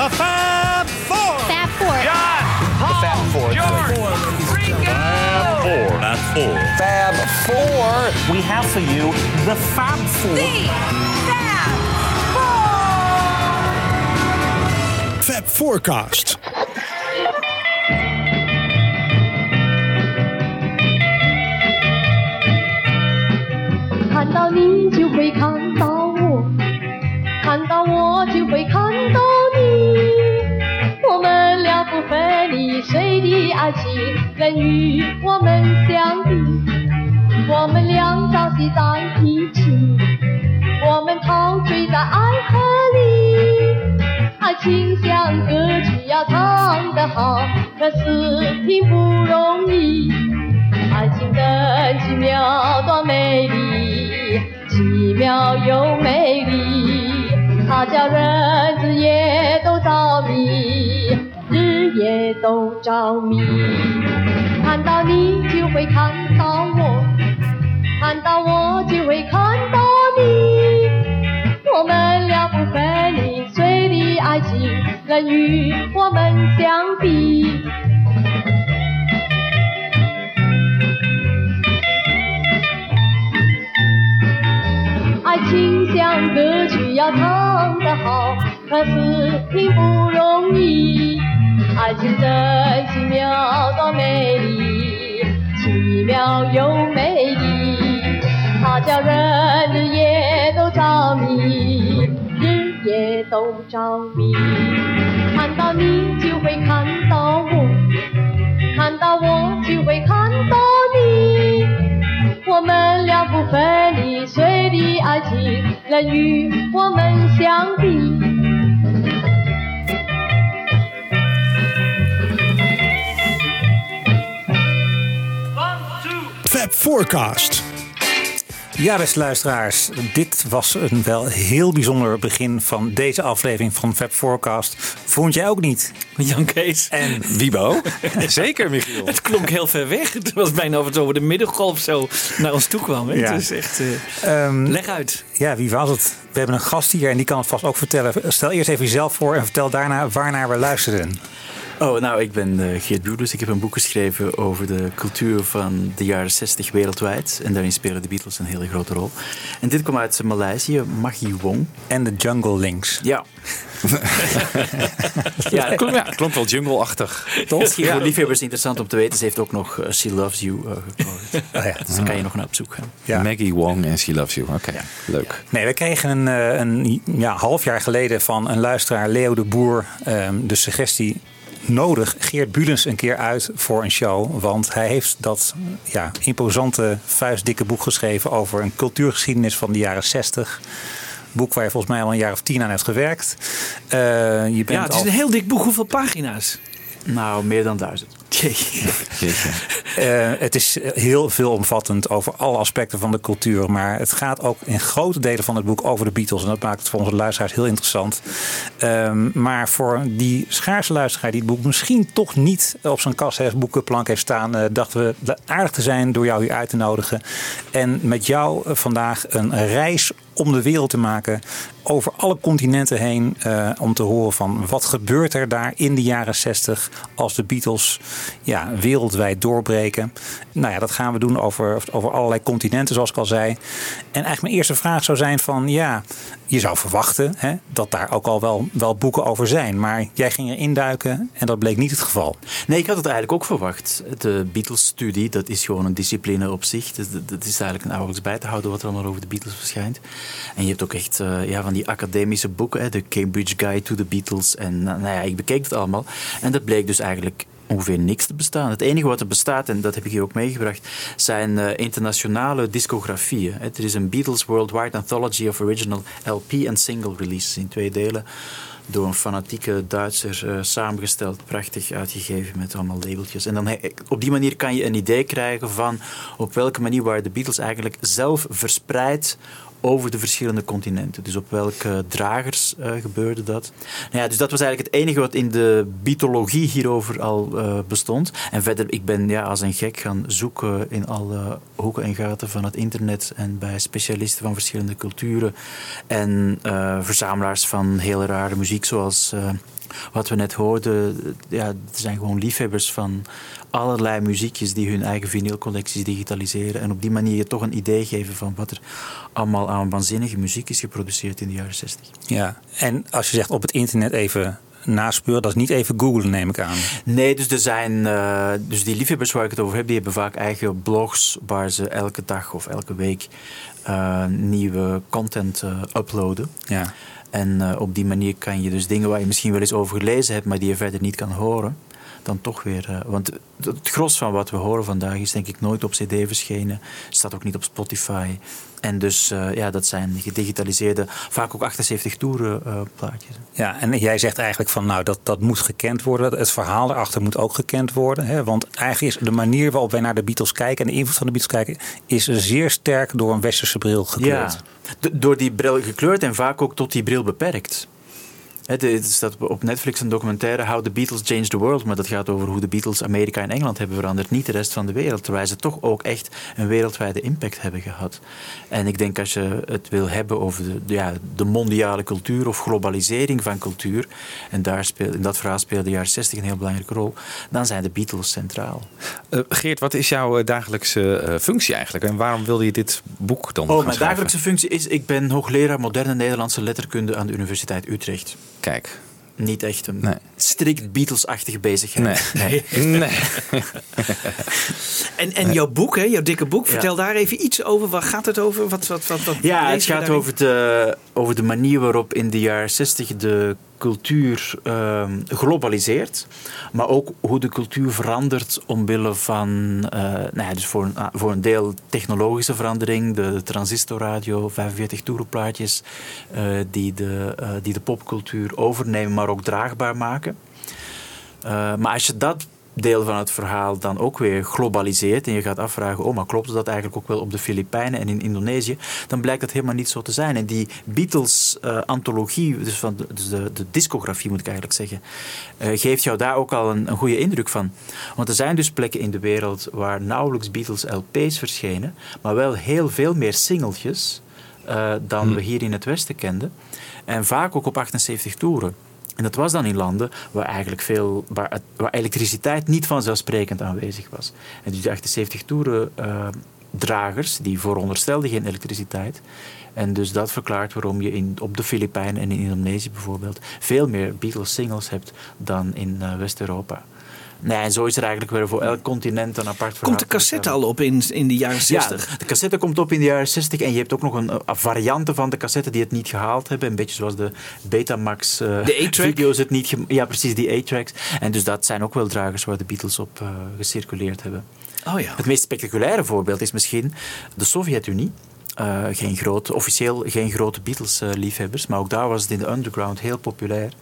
The Fab Four. Fab Four. John, Paul, Fab Four. George, Ringo. Four. Fab Four. Fab Four. We have for you the Fab Four. Fab Forecast. 看到你就会看到我，看到我就会看到你。 我们俩不分离，谁的爱情能与我们相比？我们俩朝夕在一起，我们陶醉在爱河里。爱情像歌曲要唱得好，可是并不容易。爱情真奇妙，多美丽，奇妙又美丽，它叫人日夜着迷，日夜都着迷。看到你就会看到我，看到我就会看到你，我们俩不分离，谁的爱情能与我们相比？爱情像歌曲要唱得好，可是并不容易。爱情真奇妙，多美丽，奇妙又美丽，它叫人日夜都着迷，日夜都着迷。看到你就会看到我，看到我就会看到你。我们分离，谁的爱情能与我们相比？One, two. Fab Forecast. Ja, beste luisteraars, dit was een wel heel bijzonder begin van deze aflevering van Fab Forecast. Vond jij ook niet? Jan Kees. En Wiebo? Zeker, Michiel. Het klonk heel ver weg. Het was bijna of het over de middengolf zo naar ons toe kwam. Hè? Ja. Het is echt... eh, ehm, leg uit. ja, wie was het? We hebben een gast hier en die kan het vast ook vertellen. Stel eerst even jezelf voor en vertel daarna waarnaar we luisteren. Oh, nou, ik ben eh, Geert Buurders. Ik heb een boek geschreven over de cultuur van de jaren 60 wereldwijd. En daarin spelen de Beatles een hele grote rol. En dit komt uit Maleisië, Maggie Wong. En de Jungle Links. Ja. ja, Ja, klonk, ja, klonk wel jungle-achtig, toch? Misschien voor liefhebbers interessant om te weten. Ze heeft ook nog eh, She Loves You uh, gekozen. Oh ja. Dus dan kan je nog naar op zoek gaan. Ja. Maggie Wong en She Loves You. Oké, leuk. Nee, we kregen een, eh, een ja, half jaar geleden van een luisteraar, Leo de Boer, ehm, de suggestie nodig Geert Bulens een keer uit voor een show. Want hij heeft dat ja, imposante, vuistdikke boek geschreven over een cultuurgeschiedenis van de jaren 60. Boek waar je volgens mij al een jaar of tien aan hebt gewerkt. Eh, je bent Ja, het is al- een heel dik boek. Hoeveel pagina's? Nou, meer dan duizend. Eh, het is heel veelomvattend over alle aspecten van de cultuur. Maar het gaat ook in grote delen van het boek over de Beatles. En dat maakt het voor onze luisteraars heel interessant. Ehm, maar voor die schaarse luisteraar die het boek misschien toch niet op zijn kast heeft, heeft staan, eh, dachten we aardig te zijn door jou hier uit te nodigen. En met jou eh, vandaag een reis om de wereld te maken. Over alle continenten heen. eh, om te horen van wat gebeurt er daar in de jaren 60 als de Beatles ja, wereldwijd doorbreken. Nou ja, dat gaan we doen over, over allerlei continenten zoals ik al zei. En eigenlijk mijn eerste vraag zou zijn van ja, je zou verwachten hè, dat daar ook al wel, wel boeken over zijn. Maar jij ging erin duiken en dat bleek niet het geval. Nee, ik had het eigenlijk ook verwacht. De Beatles-studie, dat is gewoon een discipline op zich. Dat- dat is eigenlijk nauwelijks bij te houden wat er allemaal over de Beatles verschijnt. En je hebt ook echt eh, ja, van die academische boeken, hè, de Cambridge Guide to the Beatles. En nou ja, ik bekeek het allemaal. En dat bleek dus eigenlijk ongeveer niks te bestaan. Het enige wat er bestaat, en dat heb ik hier ook meegebracht, zijn eh, internationale discografieën. Er is een Beatles Worldwide Anthology of Original LP en Single Releases in twee delen door een fanatieke Duitser eh, samengesteld, prachtig uitgegeven met allemaal labeltjes. En dan op die manier kan je een idee krijgen van op welke manier waren de Beatles eigenlijk zelf verspreid over de verschillende continenten. Dus op welke dragers eh, gebeurde dat? Nou ja, dus dat was eigenlijk het enige wat in de bietologie hierover al eh, bestond. En verder, ik ben ja, als een gek gaan zoeken in alle hoeken en gaten van het internet en bij specialisten van verschillende culturen en eh, verzamelaars van hele rare muziek, zoals wat we net hoorden, ja, er zijn gewoon liefhebbers van allerlei muziekjes die hun eigen vinylcollecties digitaliseren. En op die manier je toch een idee geven van wat er allemaal aan waanzinnige muziek is geproduceerd in de jaren 60. Ja, en als je zegt op het internet even naspeuren, dat is niet even googlen, neem ik aan. Nee, dus er zijn. eh, dus die liefhebbers waar ik het over heb, die hebben vaak eigen blogs waar ze elke dag of elke week eh, nieuwe content eh, uploaden. Ja. En eh, op die manier kan je dus dingen waar je misschien wel eens over gelezen hebt, maar die je verder niet kan horen, dan toch weer. eh, want het, gros van wat we horen vandaag is denk ik nooit op CD verschenen, staat ook niet op Spotify. En dus eh, ja, dat zijn gedigitaliseerde, vaak ook 78 toeren plaatjes. Ja, en jij zegt eigenlijk van nou dat, dat moet gekend worden. Het verhaal erachter moet ook gekend worden. Hè? Want eigenlijk is de manier waarop wij naar de Beatles kijken en de invloed van de Beatles kijken, is zeer sterk door een westerse bril gekleurd. Ja, door die bril gekleurd en vaak ook tot die bril beperkt. Er staat op Netflix een documentaire How the Beatles Changed the World. Maar dat gaat over hoe de Beatles Amerika en Engeland hebben veranderd. Niet de rest van de wereld. Terwijl ze toch ook echt een wereldwijde impact hebben gehad. En ik denk als je het wil hebben over de, ja, de mondiale cultuur of globalisering van cultuur. En daar speelt, in dat verhaal speelde de jaren 60 een heel belangrijke rol. Dan zijn de Beatles centraal. Eh, Geert, wat is jouw eh, dagelijkse eh, functie eigenlijk? En waarom wilde je dit boek dan Oh, mijn schrijven? dagelijkse functie is: ik ben hoogleraar moderne Nederlandse letterkunde aan de Universiteit Utrecht. Kijk. Niet echt een Nee. strikt Beatles-achtige bezigheid. Nee. nee. En, en jouw boek, hè, jouw dikke boek, Ja. vertel daar even iets over. Waar gaat het over? Wat, wat, wat, wat Ja, het gaat daarin? over de, over de manier waarop in de jaren 60 de cultuur ehm, globaliseert. Maar ook hoe de cultuur verandert omwille van, eh, nou ja, dus voor een, voor een deel technologische verandering. De transistorradio, 45 toerenplaatjes, eh, die, de, eh, die de popcultuur overnemen, maar ook draagbaar maken. Maar als je dat deel van het verhaal dan ook weer globaliseert en je gaat afvragen, oh, maar klopt dat eigenlijk ook wel op de Filipijnen en in Indonesië, dan blijkt dat helemaal niet zo te zijn. En die Beatles-antologie, dus, van de, dus de, de discografie moet ik eigenlijk zeggen, eh, geeft jou daar ook al een, een goede indruk van. Want er zijn dus plekken in de wereld waar nauwelijks Beatles-LP's verschenen, maar wel heel veel meer singeltjes eh, dan we hier in het Westen kenden. En vaak ook op 78 toeren. En dat was dan in landen waar eigenlijk veel, waar, elektriciteit niet vanzelfsprekend aanwezig was. En die 78 toeren eh, dragers, die vooronderstelden geen elektriciteit. En dus dat verklaart waarom je in, op de Filipijnen en in Indonesië bijvoorbeeld veel meer Beatles singles hebt dan in eh, West-Europa. Nee, en zo is er eigenlijk weer voor elk continent een apart verhaal. Komt de cassette al op in, in de jaren 60? Ja, de cassette komt op in de jaren 60 en je hebt ook nog een, een varianten van de cassette die het niet gehaald hebben. Een beetje zoals de Betamax eh, De video's het niet... Ja, precies, die A-tracks. En dus dat zijn ook wel dragers waar de Beatles op eh, gecirculeerd hebben. Oh ja. Het meest spectaculaire voorbeeld is misschien de Sovjet-Unie. Eh, geen groot, officieel geen grote Beatles-liefhebbers, maar ook daar was het in de underground heel populair.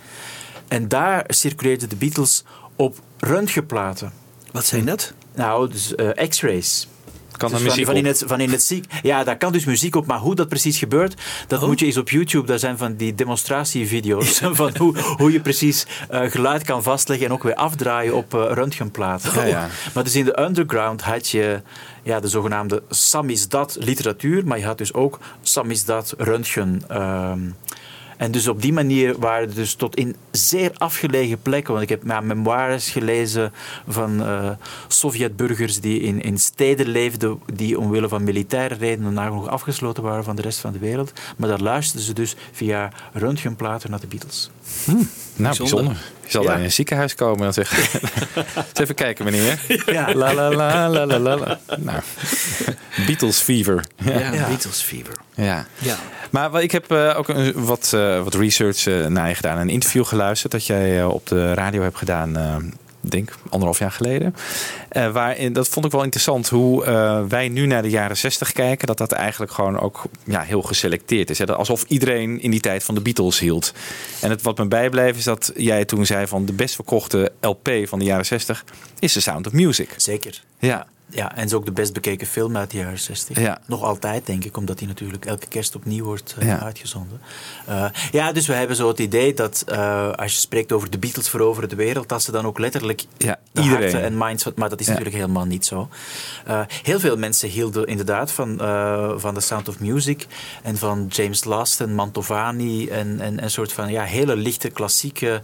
En daar circuleerden de Beatles op röntgenplaten. Wat zijn dat? Nou, dus eh, x-rays. Kan Dus er muziek van, van, in het, van in het ziek. Ja, daar kan dus muziek op, maar hoe dat precies gebeurt, dat Oh. moet je eens op YouTube. Daar zijn van die demonstratievideo's van hoe, hoe je precies eh, geluid kan vastleggen en ook weer afdraaien op eh röntgenplaten. Ja, ja. Maar dus in de underground had je ja, de zogenaamde samizdat literatuur, maar je had dus ook samizdat röntgen. ehm, en dus op die manier waren er dus tot in zeer afgelegen plekken. Want ik heb ja, memoires gelezen van eh Sovjetburgers die in, in steden leefden. die omwille van militaire redenen nagenoeg afgesloten waren van de rest van de wereld. Maar daar luisterden ze dus via röntgenplaten naar de Beatles. Nou, Bijzonder. bijzonder. Je zal Ja. daar in een ziekenhuis komen en zeggen... Eens even kijken, meneer. Ja. La la la la la la. Nou, Beatles fever. Ja. Beatles Fever. ja. Ja. Maar ik heb eh, ook een, wat, eh, wat research eh, naar je gedaan. Een interview geluisterd dat jij op de radio hebt gedaan, eh, denk anderhalf jaar geleden. Eh, waarin, dat vond ik wel interessant hoe eh, wij nu naar de jaren zestig kijken. Dat dat eigenlijk gewoon ook ja, heel geselecteerd is. Hè? Alsof iedereen in die tijd van de Beatles hield. En het, wat me bijbleef is dat jij toen zei van de best verkochte LP van de jaren zestig is The Sound of Music. Zeker. Ja. Ja, en is ook de best bekeken film uit de jaren 60. Ja. Nog altijd, denk ik, omdat die natuurlijk elke kerst opnieuw wordt eh, Ja. uitgezonden. Eh, ja, dus we hebben zo het idee dat eh, als je spreekt over de Beatles veroveren de wereld, dat ze dan ook letterlijk Ja, de iedereen. harten en minds... Maar dat is natuurlijk helemaal niet zo. Heel veel mensen hielden inderdaad van, van The Sound of Music en van James Last en Mantovani en, en een soort van ja, hele lichte klassieke...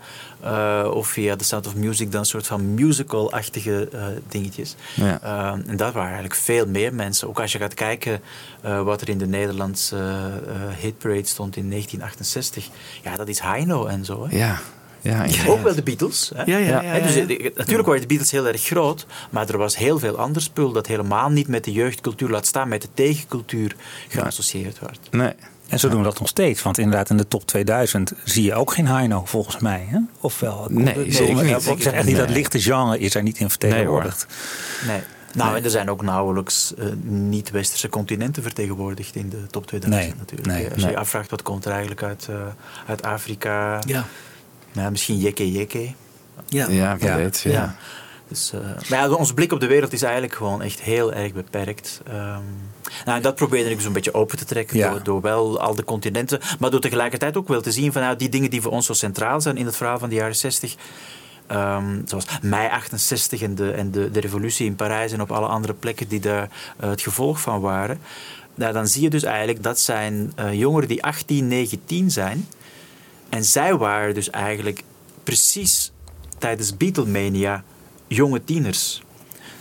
of via The Sound of Music dan een soort van musical-achtige dingetjes. Ja. Uh, en dat waren eigenlijk veel meer mensen. Ook als je gaat kijken uh, wat er in de Nederlandse uh, hitparade stond in 1968. Ja, dat is Heino en zo. Hè? Ja. Ja, ook wel de Beatles. Hè? Ja, ja, ja, ja, Dus, ja. eh, natuurlijk waren de Beatles heel erg groot, maar er was heel veel ander spul dat helemaal niet met de jeugdcultuur, laat staan met de tegencultuur, geassocieerd werd. Nee. En zo doen we dat nog steeds. Want inderdaad, in de top 2000 zie je ook geen Heino, volgens mij. Hè? Of wel? Nee, zeker niet. Ik zeg echt niet dat lichte genre is er niet in vertegenwoordigd. Nee. Nou, en er zijn ook nauwelijks uh, niet-westerse continenten vertegenwoordigd in de top 2000 Nee, natuurlijk. nee, Als je nee. je afvraagt wat komt er eigenlijk uit, uh, uit Afrika, Ja. nou, misschien Jekke Jekke. Ja. Ja, Ja. weet. Ja. Ja. Dus, uh, maar ja, onze blik op de wereld is eigenlijk gewoon echt heel erg beperkt. Um, nou, en dat probeerde ik zo'n beetje open te trekken Ja. door, door wel al de continenten, maar door tegelijkertijd ook wel te zien van nou, die dingen die voor ons zo centraal zijn in het verhaal van de jaren 60. Um, zoals mei 68 en, de, en de, de revolutie in Parijs en op alle andere plekken die daar uh, het gevolg van waren. Nou, dan zie je dus eigenlijk dat zijn uh, jongeren die 18, 19 zijn. En zij waren dus eigenlijk precies tijdens Beatlemania jonge tieners.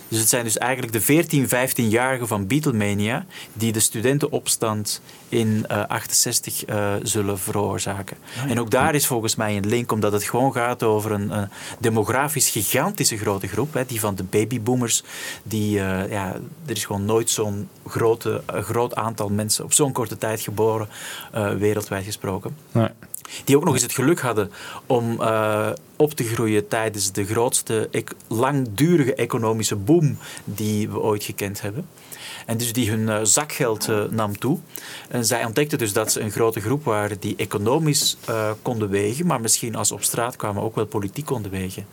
Dus het zijn dus eigenlijk de 14, 15-jarigen van Beatlemania die de studentenopstand in uh, 68 uh, zullen veroorzaken. Oh, En ook daar is volgens mij een link, omdat het gewoon gaat over een uh, demografisch gigantische grote groep, hè, die van de babyboomers. Die, uh, ja, er is gewoon nooit zo'n grote, groot aantal mensen op zo'n korte tijd geboren, wereldwijd gesproken. Nee. Die ook nog eens het geluk hadden om uh, op te groeien tijdens de grootste, langdurige economische boom die we ooit gekend hebben. En dus die hun uh, zakgeld uh, nam toe. En zij ontdekten dus dat ze een grote groep waren die economisch konden wegen, maar misschien als ze op straat kwamen ook wel politiek konden wegen.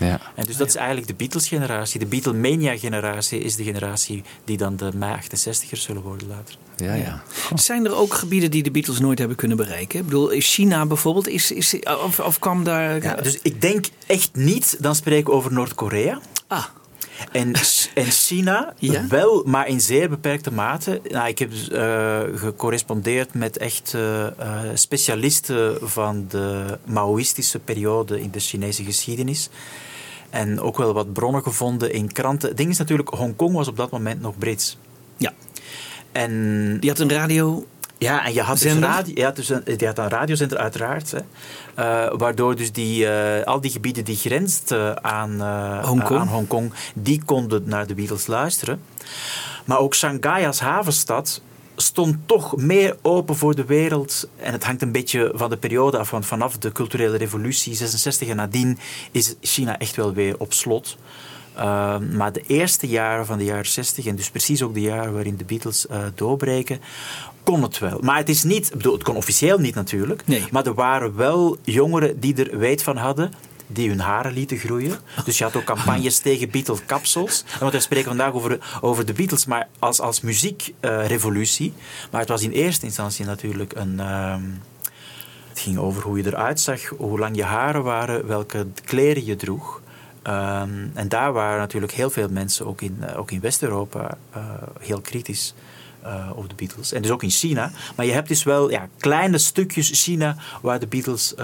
Ja. En dus dat is eigenlijk de Beatles-generatie. De Beatlemania-generatie is de generatie die dan de mei-68ers zullen worden later. Ja, ja. Zijn er ook gebieden die de Beatles nooit hebben kunnen bereiken? Ik bedoel, China bijvoorbeeld, is, is, of, of kwam daar... Ja, dus ik denk echt niet, dan spreek ik over Noord-Korea. Ah. En, en China Ja? wel, maar in zeer beperkte mate. Nou, ik heb uh, gecorrespondeerd met echt uh, uh, specialisten van de Maoïstische periode in de Chinese geschiedenis. En ook wel wat bronnen gevonden in kranten. Het ding is natuurlijk, Hongkong was op dat moment nog Brits. Ja. En Die had een radio... ja, en je had, dus radio, je had, dus een, je had een radiozender uiteraard. Hè, uh, waardoor dus die, uh, al die gebieden die grensden aan, uh, Hongkong. aan Hongkong, die konden naar de Beatles luisteren. Maar ook Shanghai als havenstad stond toch meer open voor de wereld. En het hangt een beetje van de periode af, want vanaf de culturele revolutie 66 en nadien is China echt wel weer op slot. Uh, maar de eerste jaren van de jaren 60, en dus precies ook de jaren waarin de Beatles uh, doorbreken, kon het wel. Maar het is niet, bedoel, het kon officieel niet natuurlijk, Nee. maar er waren wel jongeren die er weet van hadden die hun haren lieten groeien. Dus je had ook campagnes tegen Beatle-kapsels. Want we spreken vandaag over, over de Beatles, maar als, als muziekrevolutie. maar het was in eerste instantie natuurlijk een... Uh, het ging over hoe je eruit zag, hoe lang je haren waren, welke kleren je droeg. Um, en daar waren natuurlijk heel veel mensen, ook in, uh, ook in West-Europa, uh, heel kritisch uh, over de Beatles. En dus ook in China. Maar je hebt dus wel ja, kleine stukjes China waar de Beatles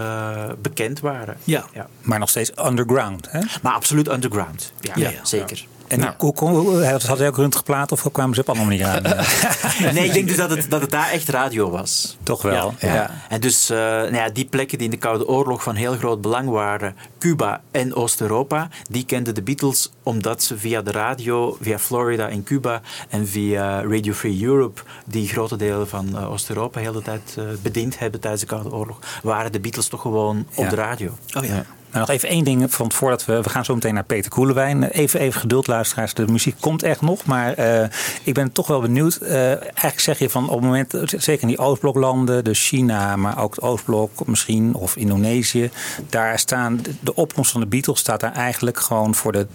bekend waren. Ja. ja. Maar nog steeds underground. Hè? Maar absoluut underground. Ja, Ja, ja. zeker. En nou. hoe, hoe, hoe, had hij ook röntgenplaat of kwamen ze op andere manier aan? nee, ik denk dus dat het, dat het daar echt radio was. Toch wel. Ja. ja. En dus uh, nou ja, die plekken die in de Koude Oorlog van heel groot belang waren, Cuba en Oost-Europa, die kenden de Beatles omdat ze via de radio, via Florida in Cuba en via Radio Free Europe, die grote delen van uh, Oost-Europa heel de tijd uh, bediend hebben tijdens de Koude Oorlog, waren de Beatles toch gewoon op de radio. Oh ja. Maar nog even één ding van voordat we. We gaan zo meteen naar Peter Koelewijn. Even, even geduld, luisteraars. De muziek komt echt nog. Maar eh, ik ben toch wel benieuwd. Eh, eigenlijk zeg je van op het moment, zeker in die Oostbloklanden, dus China, maar ook het Oostblok misschien, of Indonesië. Daar staan de opkomst van de Beatles staat daar eigenlijk gewoon voor de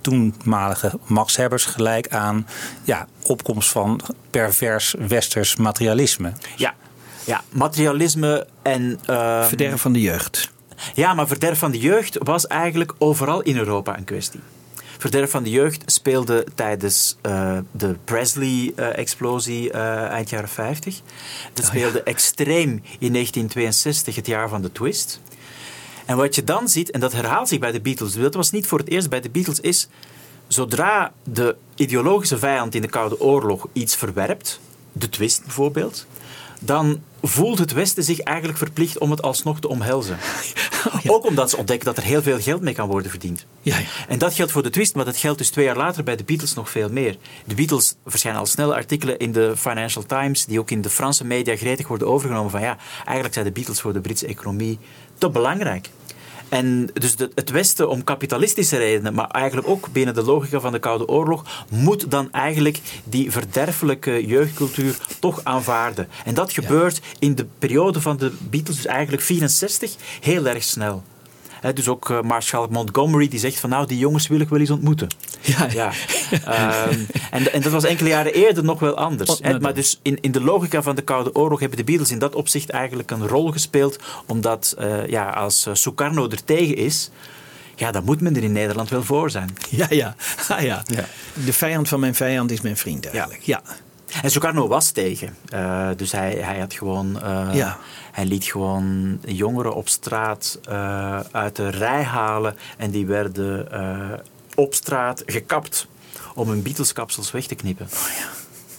toenmalige machtshebbers gelijk aan ja, opkomst van pervers westers materialisme. Ja, ja materialisme en... eh, Verderf van de jeugd. Ja, maar verderf van de jeugd was eigenlijk overal in Europa een kwestie. Verderf van de jeugd speelde tijdens eh, de Presley-explosie eh, eind jaren 50. Dat speelde extreem in 1962, het jaar van de twist. En wat je dan ziet, en dat herhaalt zich bij de Beatles, dat was niet voor het eerst bij de Beatles, is zodra de ideologische vijand in de Koude Oorlog iets verwerpt, de twist bijvoorbeeld, dan voelt het Westen zich eigenlijk verplicht om het alsnog te omhelzen. Ook omdat ze ontdekken dat er heel veel geld mee kan worden verdiend. Ja, ja. En dat geldt voor de twist, maar dat geldt dus twee jaar later bij de Beatles nog veel meer. De Beatles verschijnen al snel artikelen in de Financial Times, die ook in de Franse media gretig worden overgenomen van ja, eigenlijk zijn de Beatles voor de Britse economie te belangrijk. En dus de- het Westen om kapitalistische redenen, maar eigenlijk ook binnen de logica van de Koude Oorlog, moet dan eigenlijk die verderfelijke jeugdcultuur toch aanvaarden. En dat gebeurt in de periode van de Beatles, dus eigenlijk 64, heel erg snel. Dus ook Maarschalk Montgomery die zegt van nou, die jongens wil ik wel eens ontmoeten. Ja, Ja. Ehm, en, en dat was enkele jaren eerder nog wel anders. Maar dus in, in de logica van de Koude Oorlog hebben de Beatles in dat opzicht eigenlijk een rol gespeeld. Omdat eh, ja, als eh, Sukarno er tegen is, ja, dan moet men er in Nederland wel voor zijn. Ja, ja. Ah, ja. De vijand van mijn vijand is mijn vriend eigenlijk. Ja. En Sukarno was tegen. Dus hij, hij had gewoon. Ja. Hij liet gewoon jongeren op straat eh, uit de rij halen. En die werden eh, op straat gekapt om hun Beatles-kapsels weg te knippen.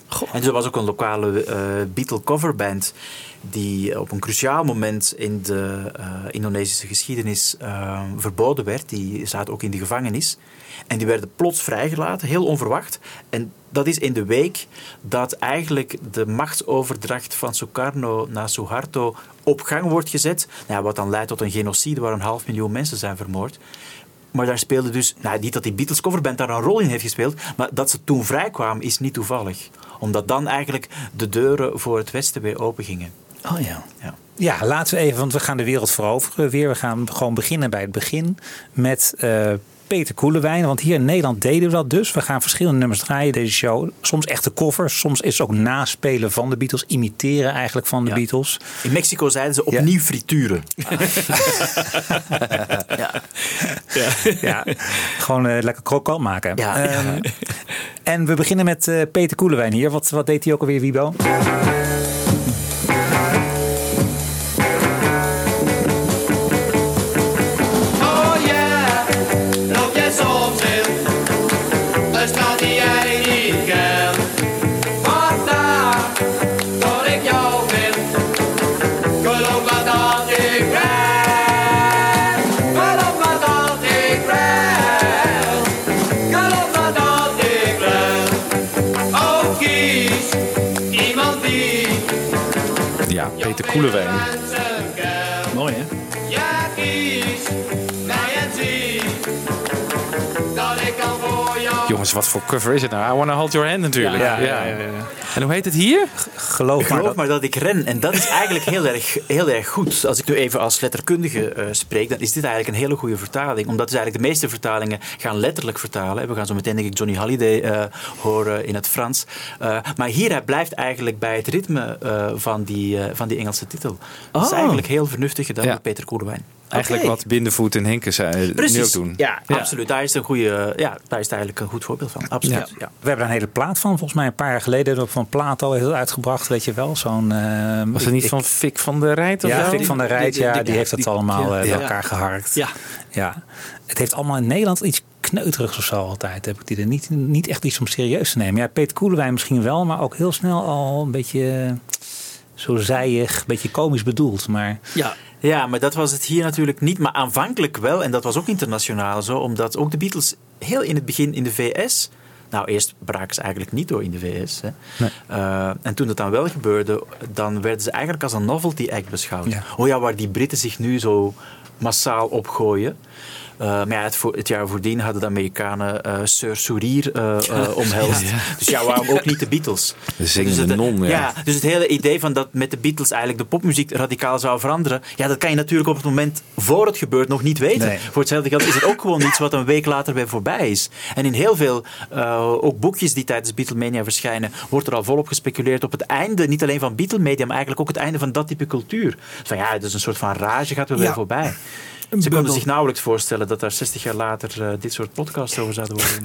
Goh. En er was ook een lokale eh Beatle coverband die op een cruciaal moment in de Indonesische geschiedenis verboden werd. Die zaten ook in de gevangenis. En die werden plots vrijgelaten, heel onverwacht. En dat is in de week dat eigenlijk de machtsoverdracht van Sukarno naar Suharto op gang wordt gezet. Nou, wat dan leidt tot een genocide waar een half miljoen mensen zijn vermoord. Maar daar speelde dus, nou, niet dat die Beatles coverband daar een rol in heeft gespeeld, maar dat ze toen vrijkwamen is niet toevallig. Omdat dan eigenlijk de deuren voor het Westen weer open gingen. Oh ja. Ja. Ja, laten we even, want we gaan de wereld veroveren weer. We gaan gewoon beginnen bij het begin met eh, Peter Koelewijn. Want hier in Nederland deden we dat dus. We gaan verschillende nummers draaien deze show. Soms echte covers, soms is het ook naspelen van de Beatles. Imiteren eigenlijk van de Ja. Beatles. In Mexico zeiden ze opnieuw frituren. ja. Ja, gewoon eh, lekker krokant maken. Ja. Ehm, En we beginnen met eh, Peter Koelewijn hier. Wat, wat deed hij ook alweer, Wiebo? Ja, Peter Jongens, wat voor cover is het nou? I Wanna Hold Your Hand natuurlijk. Ja, ja, ja, En hoe heet het hier? Geloof maar dat... maar dat ik ren. En dat is eigenlijk heel erg, heel erg goed. Als ik nu even als letterkundige eh, spreek, dan is dit eigenlijk een hele goede vertaling. Omdat dus eigenlijk de meeste vertalingen gaan letterlijk vertalen. We gaan zo meteen denk ik Johnny Halliday eh, horen in het Frans. Eh, maar hier hij blijft eigenlijk bij het ritme eh, van, die, eh, van die Engelse titel. Dat is Oh. eigenlijk heel vernuftig gedaan Ja. door Peter Koelewijn. Eigenlijk wat Bindevoet en Henke zei, nu ook doen. Ja, absoluut. Daar is, een goede, ja, daar is het eigenlijk een goed voorbeeld van. Absoluut. Ja. Ja. We hebben daar een hele plaat van. Volgens mij een paar jaar geleden hebben we van Plato heel uitgebracht. Weet je wel, zo'n... eh, Was het niet ik- van Fik van der Rijt? of Ja? Fik van der Rijt, ja, die- die heeft het die- allemaal eh, bij Ja. elkaar geharkt. Ja. ja. Het heeft allemaal in Nederland iets kneuterigs of zo altijd. Heb ik die er niet, niet echt iets om serieus te nemen. Ja, Peter Koelewijn misschien wel, maar ook heel snel al een beetje eh, zo zijig, een beetje komisch bedoeld. Maar Ja. Ja, maar dat was het hier natuurlijk niet. Maar aanvankelijk wel. En dat was ook internationaal zo. Omdat ook de Beatles heel in het begin in de VS Nou, eerst braken ze eigenlijk niet door in de VS. Hè. Eh, en toen dat dan wel gebeurde, dan werden ze eigenlijk als een novelty act beschouwd. Ja. Oh ja, waar die Britten zich nu zo massaal opgooien. Eh, maar ja, het, voor, het jaar voordien hadden de Amerikanen eh Sir Sourier eh, omhelst. Dus ja, waarom ook niet de Beatles? De zingende dus het, non, ja. Dus het hele idee van dat met de Beatles eigenlijk de popmuziek radicaal zou veranderen, ja, dat kan je natuurlijk op het moment voor het gebeurt nog niet weten. Nee. Voor hetzelfde geld is het ook gewoon iets wat een week later weer voorbij is. En in heel veel, ook boekjes die tijdens Beatlemania verschijnen, wordt er al volop gespeculeerd op het einde, niet alleen van Beatlemania, maar eigenlijk ook het einde van dat type cultuur. Van ja, het is een soort van rage gaat weer Ja. voorbij. Ze konden zich nauwelijks voorstellen dat daar 60 jaar later eh, dit soort podcasts over zouden worden.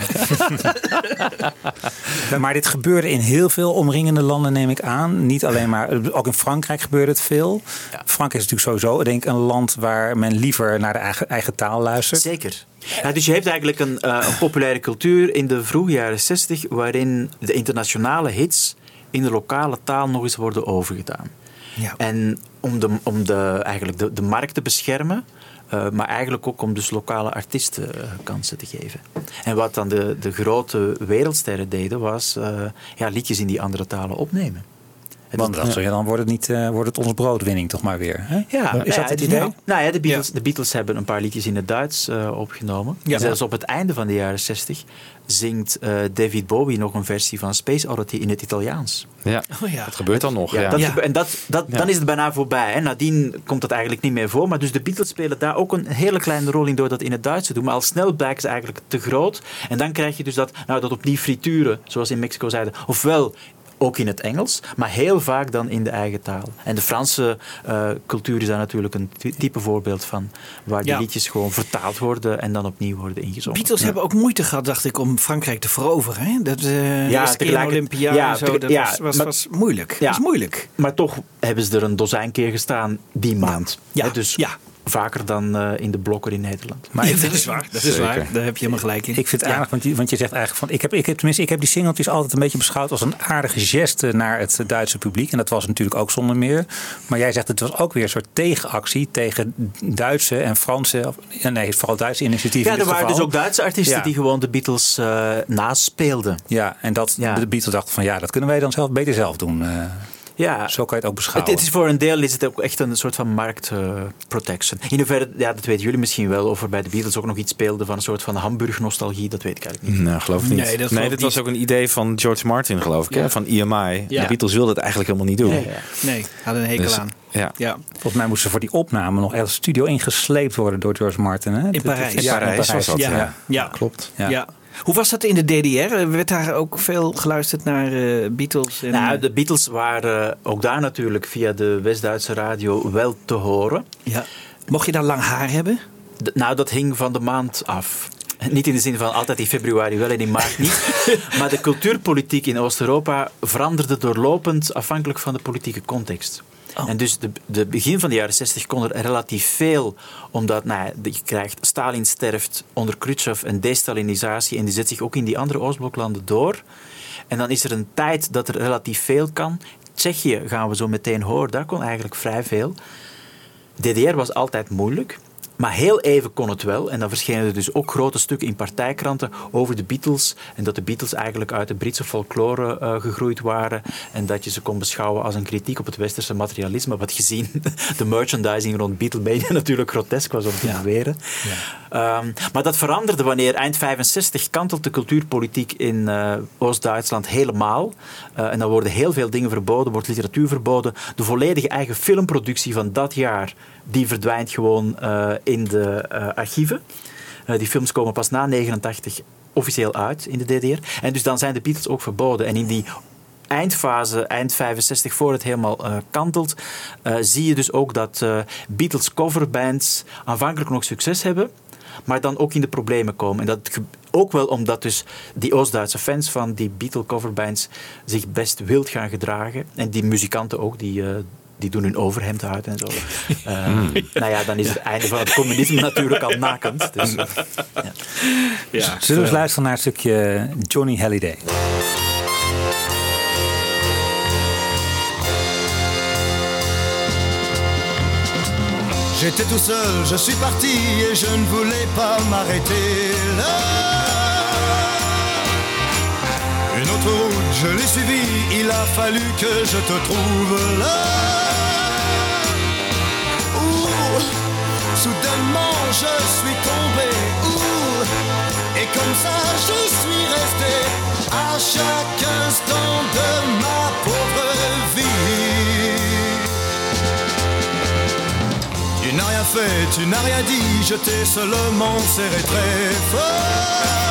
Maar dit gebeurde in heel veel omringende landen, neem ik aan. Niet alleen maar, ook in Frankrijk gebeurde het veel. Ja. Frankrijk is natuurlijk sowieso denk ik, een land waar men liever naar de eigen, eigen taal luistert. Zeker. Ja, dus je hebt eigenlijk een, eh, een populaire cultuur in de vroege jaren 60 waarin de internationale hits in de lokale taal nog eens worden overgedaan. Ja. En om de, om de, eigenlijk de, de markt te beschermen, eh, maar eigenlijk ook om dus lokale artiesten eh, kansen te geven. En wat dan de, de grote wereldsterren deden, was eh, ja, liedjes in die andere talen opnemen. En Want dat- je, dan wordt het, niet, wordt het ons broodwinning toch maar weer. Hè? ja, is ja, dat het idee? Nou ja, de Beatles, de Beatles hebben een paar liedjes in het Duits opgenomen. Ja. Zelfs op het einde van de jaren 60 zingt eh, David Bowie nog een versie van Space Oddity in het Italiaans. Ja, Oh ja. dat gebeurt dan nog. Ja, Ja, dat, gebe- En dat, dat, Ja. dan is het bijna voorbij. Hè. Nadien komt dat eigenlijk niet meer voor. Maar dus de Beatles spelen daar ook een hele kleine rol in door dat in het Duits te doen. Maar al snel blijken ze eigenlijk te groot. En dan krijg je dus dat, nou, dat opnieuw frituren, zoals in Mexico zeiden. Ofwel ook in het Engels, maar heel vaak dan in de eigen taal. En de Franse eh, cultuur is daar natuurlijk een ty- type voorbeeld van. Waar die Ja. liedjes gewoon vertaald worden en dan opnieuw worden ingezongen. Beatles hebben ook moeite gehad, dacht ik, om Frankrijk te veroveren. Hè? Dat eh Ja, tegelijk- Olympia ja, en zo, dat was, was, maar- was moeilijk. Ja. Dat is moeilijk. Maar toch hebben ze er een dozijn keer gestaan die maand. Ja. Dus Ja. Vaker dan eh, in de blokker in Nederland. Maar ik, dat is waar. Dat is waar. Daar heb je helemaal gelijk in. ik vind het Ja. aardig, want je, want je zegt eigenlijk van... Ik heb, ik heb, tenminste, ik heb die singeltjes altijd een beetje beschouwd als een aardige geste naar het Duitse publiek. En dat was natuurlijk ook zonder meer. Maar jij zegt het was ook weer een soort tegenactie tegen Duitse en Franse... Nee, vooral Duitse initiatieven Ja, er waren geval. dus ook Duitse artiesten Ja. die gewoon de Beatles eh naspeelden. Ja, en dat Ja. de Beatles dachten van ja, dat kunnen wij dan zelf beter zelf doen. Eh, Ja, zo kan je het ook beschouwen. het is voor een deel is het ook echt een soort van marktprotection. in hoeverre, ja, dat weten jullie misschien wel, of er bij de Beatles ook nog iets speelde van een soort van Hamburg-nostalgie, dat weet ik eigenlijk niet. Nou, geloof ik niet. Nee, dat Nee, was ook een idee van George Martin, geloof ik, hè? van EMI. Ja. De Beatles wilden het eigenlijk helemaal niet doen. Nee, hadden een hekel Dus, aan. ja. Ja. Volgens mij moesten ze voor die opname nog de studio ingesleept worden door George Martin. Hè? In Parijs. Ja, In Parijs was dat, Ja. ja. Ja. Klopt. Ja. Hoe was dat in de DDR? Werd daar ook veel geluisterd naar eh, Beatles? En, Nou, de Beatles waren ook daar natuurlijk via de West-Duitse radio wel te horen. ja. Mocht je daar lang haar hebben? Nou, dat hing van de maand af. Niet in de zin van altijd in februari wel en in maart niet. maar de cultuurpolitiek in Oost-Europa veranderde doorlopend afhankelijk van de politieke context. Oh. En dus de, de begin van de jaren 60 kon er relatief veel, omdat nou, je krijgt Stalin sterft onder Khrushchev en destalinisatie en die zet zich ook in die andere Oostbloklanden door. En dan is er een tijd dat er relatief veel kan. Tsjechië gaan we zo meteen horen, daar kon eigenlijk vrij veel. DDR was altijd moeilijk. Maar heel even kon het wel. En dan verschenen er dus ook grote stukken in partijkranten over de Beatles. En dat de Beatles eigenlijk uit de Britse folklore eh, gegroeid waren. En dat je ze kon beschouwen als een kritiek op het westerse materialisme. Wat gezien de merchandising rond Beatlemania natuurlijk grotesk was om te beweren. Ehm, maar dat veranderde wanneer eind 65 kantelt de cultuurpolitiek in eh, Oost-Duitsland helemaal. Eh, en dan worden heel veel dingen verboden, wordt literatuur verboden. De volledige eigen filmproductie van dat jaar, die verdwijnt gewoon eh, in de eh, archieven. Eh, die films komen pas na 89 officieel uit in de DDR. En dus dan zijn de Beatles ook verboden. En in die eindfase, eind 65, voor het helemaal kantelt, zie je dus ook dat Beatles coverbands aanvankelijk nog succes hebben, maar dan ook in de problemen komen. En dat ook wel omdat dus die Oost-Duitse fans van die Beatle coverbands zich best wild gaan gedragen. En die muzikanten ook, die... die doen hun overhemd uit en zo. Eh, Nou ja, dan is het einde van het communisme natuurlijk al nakend. Dus, eh, Ja. Zullen we eens luisteren naar een stukje Johnny Halliday? J'étais tout seul, je suis parti et je ne voulais pas m'arrêter là. Une autre route, je l'ai suivie, il a fallu que je te trouve là. Ouh, soudainement je suis tombé. Et comme ça je suis resté à chaque instant de ma pauvre vie. Tu n'as rien fait, tu n'as rien dit, je t'ai seulement serré très fort.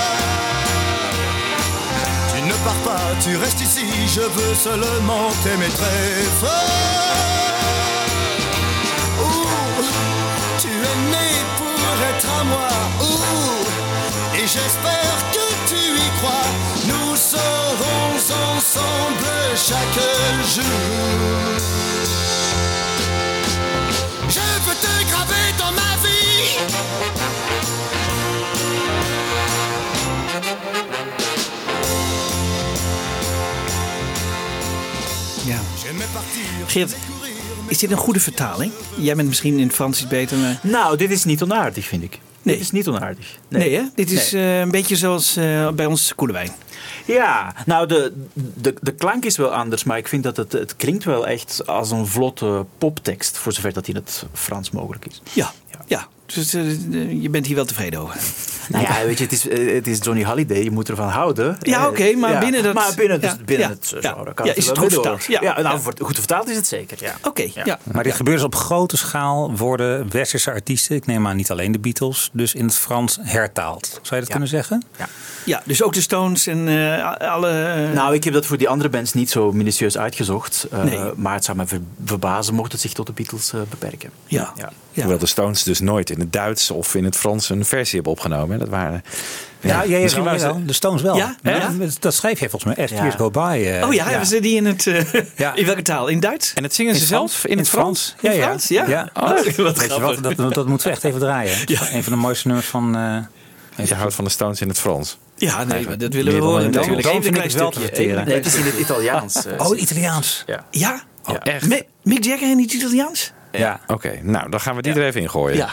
Pars pas, tu restes ici, je veux seulement t'aimer très fort. Ouh, tu es né pour être à moi. Et j'espère que tu y crois. Nous serons ensemble chaque jour. Je veux te graver dans ma vie. Ja. Geert, is dit een goede vertaling? Jij bent misschien in het Frans iets beter. Maar... Nou, dit is niet onaardig, vind ik. Nee. Dit is niet onaardig. Nee, hè? Dit is eh, een beetje zoals eh, bij ons Koelewijn. Ja, nou, de, de, de klank is wel anders, maar ik vind dat het, het klinkt wel echt als een vlotte poptekst, voor zover dat in het Frans mogelijk is. Ja, ja. Dus eh, je bent hier wel tevreden over. Nou ja, weet je, het is, eh, het is Johnny Holiday, je moet ervan houden. Ja, Eh, oké, maar binnen dat- Maar binnen, dus, ja, binnen ja, het ja. genre kan Ja, het is het wel goed vertaald? Ja. Ja, nou, Ja. voor- goed vertaald is het zeker, ja. Oké, ja. Maar dit gebeurt dus op grote schaal. Worden westerse artiesten, ik neem aan niet alleen de Beatles, dus in het Frans hertaald. Zou je dat kunnen zeggen? Ja, dus ook de Stones en eh, alle... eh, Nou, ik heb dat voor die andere bands niet zo minutieus uitgezocht. eh, Nee. Maar het zou me ver- verbazen mocht het zich tot de Beatles beperken. ja. Ja. Ja. Hoewel de Stones dus nooit in het Duits of in het Frans een versie hebben opgenomen. Dat waren... Ja, ja, misschien wel, waren ze- De Stones wel. Ja? Ja? Dat schrijf je volgens mij. As Ja. Years Go By. eh, Oh ja, hebben ze die in het... eh, Ja. In welke taal? In Duits? En het zingen In ze zelf Frans? in het Frans? Ja, In ja. Frans? Ja? ja. Oh, wat Weet je grappig. wat, dat, dat moeten we echt even draaien. Ja. Een van de mooiste nummers van... eh, Je houdt van de Stones in het Frans. Ja, nee, maar dat willen we dan horen natuurlijk. dan Even een vind ik klein het wel te stukje. verteren. Even Nee, het is in het Italiaans. eh, Oh, Italiaans. Ja. Ja? Oh, echt? Mi- Mick Jagger in het Italiaans? Ja. Oké, nou dan gaan we die er even in gooien. Ja.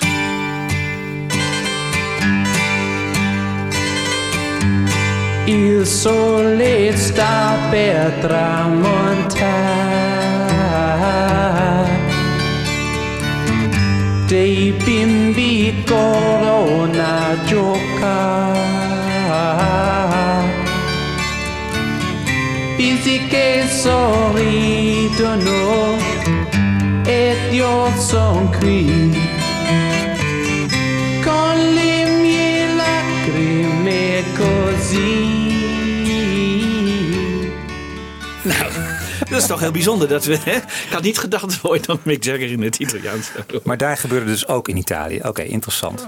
Il sole sta per tramontare, dei bimbi corrono a giocare, bisi che sorridono ed io son qui is toch heel bijzonder. Dat we, hè? Ik had niet gedacht dat we ooit nog Mick Jagger in het Italiaans. Maar daar gebeurde dus ook in Italië. Oké, interessant.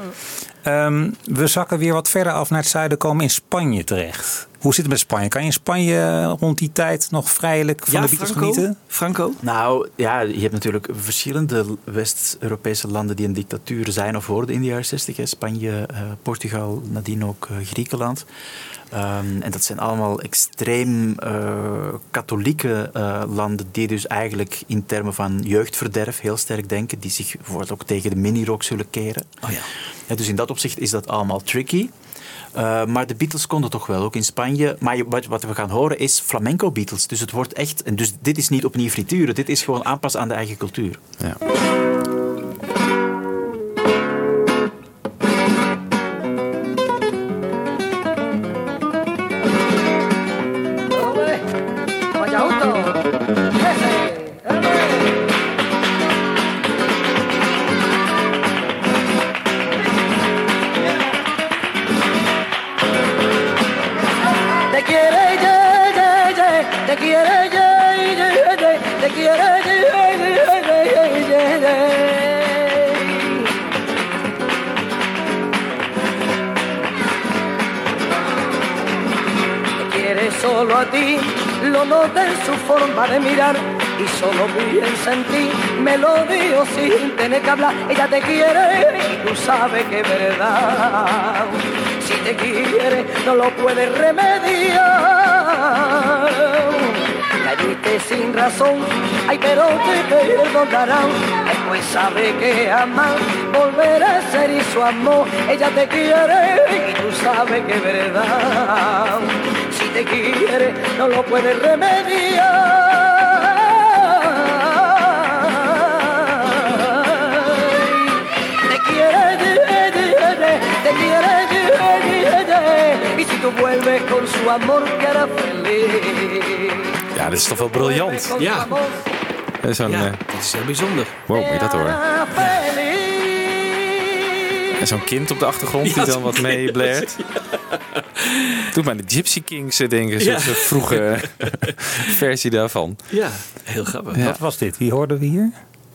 Ehm, we zakken weer wat verder af naar het zuiden, komen in Spanje terecht. Hoe zit het met Spanje? Kan je in Spanje rond die tijd nog vrijelijk van de Beatles Franco? genieten? Franco? Nou ja, je hebt natuurlijk verschillende West-Europese landen die een dictatuur zijn of worden in de jaren 60. Hè. Spanje, eh, Portugal, nadien ook eh, Griekenland. Ehm, en dat zijn allemaal extreem eh, katholieke eh, landen die dus eigenlijk in termen van jeugdverderf heel sterk denken. Die zich bijvoorbeeld ook tegen de mini-rock zullen keren. Oh ja. Ja, dus in dat opzicht is dat allemaal tricky. Uh, maar de Beatles konden toch wel, ook in Spanje. Maar je, wat, wat, we gaan horen is flamenco Beatles. Dus het wordt echt. En dus dit is niet opnieuw frituren, dit is gewoon aanpassen aan de eigen cultuur. Ja. Solo a ti, lo nota en su forma de mirar y solo piensa en ti, melodío sin tener que hablar. Ella te quiere y tú sabes que es verdad. Si te quiere, no lo puedes remediar. Heriste sin razón, ay, pero te perdonarán. Después sabe que ama, volverá a ser y su amor. Ella te quiere y tú sabes que es verdad. Te quiere, no lo puede remediar. Te quiere, te quiere, y si tú vuelves con su amor que hará feliz. Ja, dit is toch wel briljant. Ja, Zo'n, ja eh, dat is heel bijzonder. wow, moet je dat horen. En zo'n kind op de achtergrond die Ja, dan wat mee kind. Doe maar de Gypsy Kings eh, denken, zo'n Ja. zo'n vroege versie daarvan. Ja, heel grappig. Ja. Wat was dit? Wie hoorden we hier?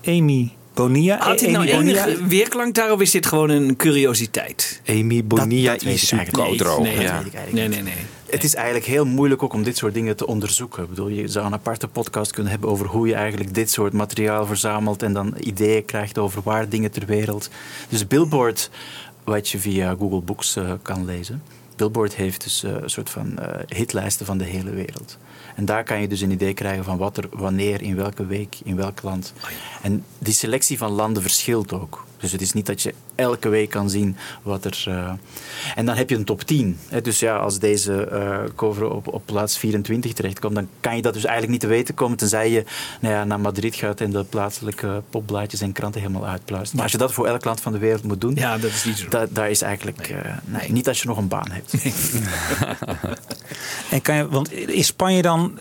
Amy Bonilla. Had dit nou Amy Bonilla? enige weerklank daar of is dit gewoon een curiositeit? Amy Bonilla dat. Nee, ja. ik eigenlijk Nee, nee, nee. Het is eigenlijk heel moeilijk ook om dit soort dingen te onderzoeken. Ik bedoel, je zou een aparte podcast kunnen hebben over hoe je eigenlijk dit soort materiaal verzamelt en dan ideeën krijgt over waar dingen ter wereld. Dus Billboard, wat je via Google Books eh, kan lezen. Billboard heeft dus eh, een soort van eh, hitlijsten van de hele wereld. En daar kan je dus een idee krijgen van wat er wanneer, in welke week, in welk land. En die selectie van landen verschilt ook. Dus het is niet dat je elke week kan zien wat er. eh, En dan heb je een top 10. Hè. Dus ja, als deze eh, cover op, op plaats 24 terechtkomt, dan kan je dat dus eigenlijk niet te weten komen. Tenzij je nou ja, naar Madrid gaat en de plaatselijke popblaadjes en kranten helemaal uitpluist. Maar als je dat voor elk land van de wereld moet doen, Ja, dat is niet zo. da- daar is eigenlijk. eh, nee, niet als je nog een baan hebt. En kan je, want is Spanje dan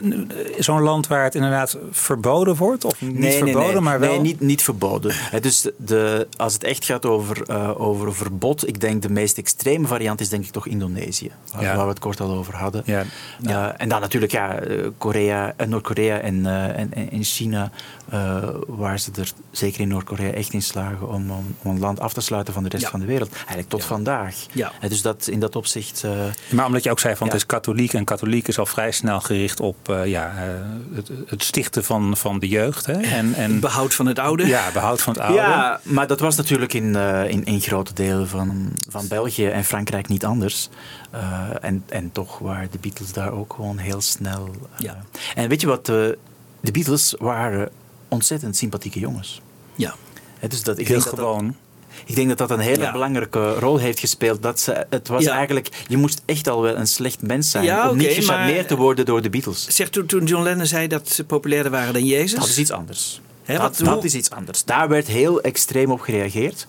zo'n land waar het inderdaad verboden wordt? Of niet verboden, maar wel? Nee, niet, niet verboden. Hè, dus de, als het echt gaat over, eh, over verbod, ik denk de meest extreme variant is denk ik toch Indonesië. Waar, Ja. waar we het kort al over hadden. Ja. Eh, en dan natuurlijk ja, eh, Korea, Noord-Korea en, eh, en, China, waar ze er zeker in Noord-Korea echt in slagen om, om, om een land af te sluiten van de rest Ja. van de wereld. Eigenlijk tot vandaag. Ja. Dus dat, in dat opzicht... Maar omdat je ook zei van Ja. het is katholiek en katholiek is al vrij snel gericht op ja, het, het stichten van, van de jeugd. Hè? En, en Behoud van het oude. ja, behoud van het oude. Ja, maar dat was natuurlijk in, in, in grote delen van, van België en Frankrijk niet anders. Eh, en, en toch waren de Beatles daar ook gewoon heel snel. eh, Ja. En weet je wat? de de Beatles waren ontzettend sympathieke jongens. Ja. Hè, dus dat, ik, Heel denk dat dat, gewoon. ik denk dat dat een hele Ja. belangrijke rol heeft gespeeld. Dat ze, het was Ja. eigenlijk, je moest echt al wel een slecht mens zijn Ja, om niet gecharmeerd maar- te worden door de Beatles. Zeg, toen, toen John Lennon zei dat ze populairder waren dan Jezus. Dat is iets anders. Dat, wat- dat is iets anders. Daar werd heel extreem op gereageerd.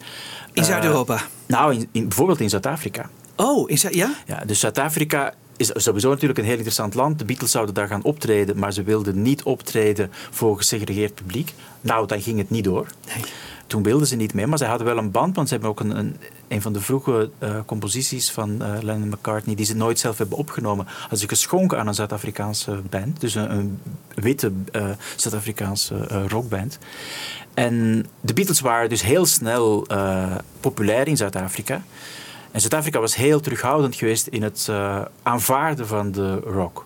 in Eh, Zuid-Europa. Nou, in, in- bijvoorbeeld in Zuid-Afrika. Oh, in Zuid- ja? Ja, dus Zuid-Afrika is sowieso natuurlijk een heel interessant land. De Beatles zouden daar gaan optreden, maar ze wilden niet optreden voor gesegregeerd publiek. Nou, dan ging het niet door. Toen wilden ze niet meer, maar ze hadden wel een band, want ze hebben ook een, een, een van de vroege eh, composities van eh, Lennon McCartney, die ze nooit zelf hebben opgenomen, hadden ze geschonken aan een Zuid-Afrikaanse band. Dus een, witte eh, Zuid-Afrikaanse rockband. En de Beatles waren dus heel snel populair in Zuid-Afrika. En Zuid-Afrika was heel terughoudend geweest in het aanvaarden van de rock.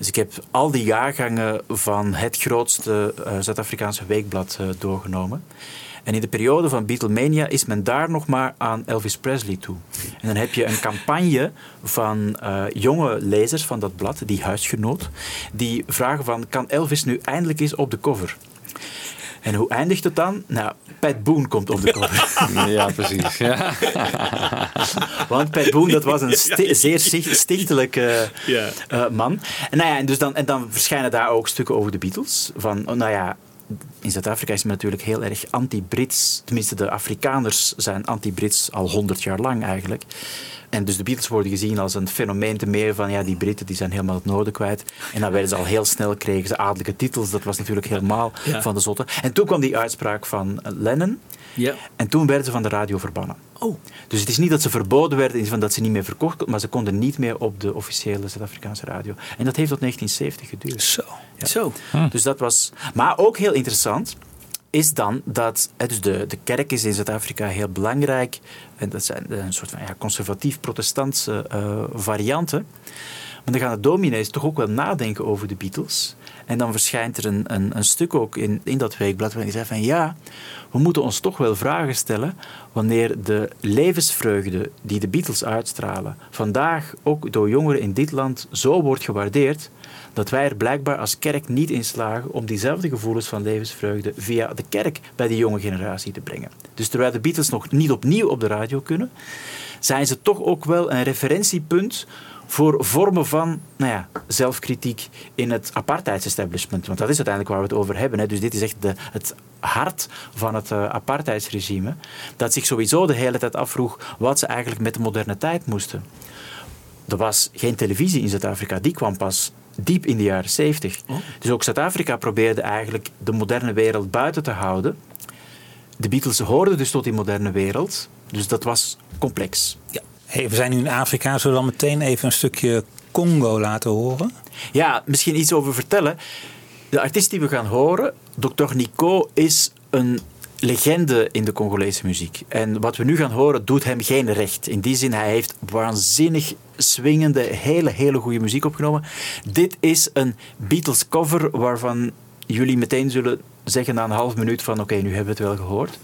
Dus ik heb al die jaargangen van het grootste eh, Zuid-Afrikaanse weekblad eh, doorgenomen. En in de periode van Beatlemania is men daar nog maar aan Elvis Presley toe. En dan heb je een campagne van eh, jonge lezers van dat blad, die huisgenoot, die vragen van, kan Elvis nu eindelijk eens op de cover? En hoe eindigt het dan? Nou, Pat Boone komt op de cover. Ja, precies. Ja. Want Pat Boone, dat was een sti- zeer sticht- stichtelijke Ja. eh, man. En, nou ja, en, dus dan, en dan verschijnen daar ook stukken over de Beatles. Van, oh, nou ja, in Zuid-Afrika is men natuurlijk heel erg anti-Brits. Tenminste, de Afrikaners zijn anti-Brits al honderd jaar lang eigenlijk. En dus de Beatles worden gezien als een fenomeen te meer van ja, die Britten die zijn helemaal het noorden kwijt. En dan werden ze al heel snel, kregen ze adellijke titels. Dat was natuurlijk helemaal Ja. van de zotte. En toen kwam die uitspraak van Lennon. Ja. En toen werden ze van de radio verbannen. Oh. Dus het is niet dat ze verboden werden, in de zin van dat ze niet meer verkocht konden, maar ze konden niet meer op de officiële Zuid-Afrikaanse radio. En dat heeft tot 1970 geduurd. Zo. Zo. Dus dat was. Maar ook heel interessant is dan dat. Dus de, de kerk is in Zuid-Afrika heel belangrijk. En dat zijn een soort van ja, conservatief-protestantse eh, varianten. Maar dan gaan de dominees toch ook wel nadenken over de Beatles. En dan verschijnt er een, een, een stuk ook in, in dat weekblad waarin hij zei van ja, we moeten ons toch wel vragen stellen wanneer de levensvreugde die de Beatles uitstralen vandaag ook door jongeren in dit land zo wordt gewaardeerd, dat wij er blijkbaar als kerk niet in slagen om diezelfde gevoelens van levensvreugde via de kerk bij de jonge generatie te brengen. Dus terwijl de Beatles nog niet opnieuw op de radio kunnen, zijn ze toch ook wel een referentiepunt voor vormen van nou ja, zelfkritiek in het apartheidsestablishment. Want dat is uiteindelijk waar we het over hebben. Hè. Dus dit is echt de, het hart van het uh, apartheidsregime. Dat zich sowieso de hele tijd afvroeg wat ze eigenlijk met de moderne tijd moesten. Er was geen televisie in Zuid-Afrika. Die kwam pas diep in de jaren 70. Dus ook Zuid-Afrika probeerde eigenlijk de moderne wereld buiten te houden. De Beatles hoorden dus tot die moderne wereld. Dus dat was complex. Ja. Hey, we zijn nu in Afrika. Zullen we dan meteen even een stukje Congo laten horen? Ja, misschien iets over vertellen. De artiest die we gaan horen, Dr. Nico, is een legende in de Congolese muziek. En wat we nu gaan horen doet hem geen recht. In die zin, hij heeft waanzinnig swingende, hele, hele goede muziek opgenomen. Dit is een Beatles cover waarvan jullie meteen zullen zeggen na een half minuut van oké, nu hebben we het wel gehoord.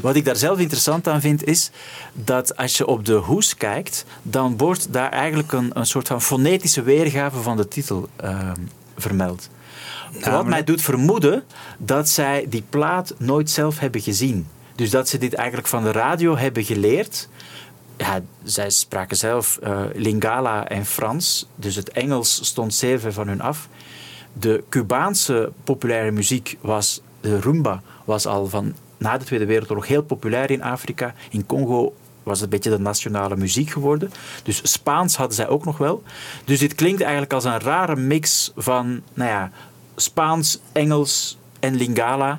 Wat ik daar zelf interessant aan vind, is dat als je op de hoes kijkt, dan wordt daar eigenlijk een, een soort van fonetische weergave van de titel uh, vermeld. Wat mij doet vermoeden dat zij die plaat nooit zelf hebben gezien. Dus dat ze dit eigenlijk van de radio hebben geleerd. Ja, zij spraken zelf uh, Lingala en Frans, dus het Engels stond zeer ver van hun af. De Cubaanse populaire muziek was, de rumba, was al van na de Tweede Wereldoorlog heel populair in Afrika. In Congo was het een beetje de nationale muziek geworden. Dus Spaans hadden zij ook nog wel. Dus dit klinkt eigenlijk als een rare mix van nou ja, Spaans, Engels en Lingala.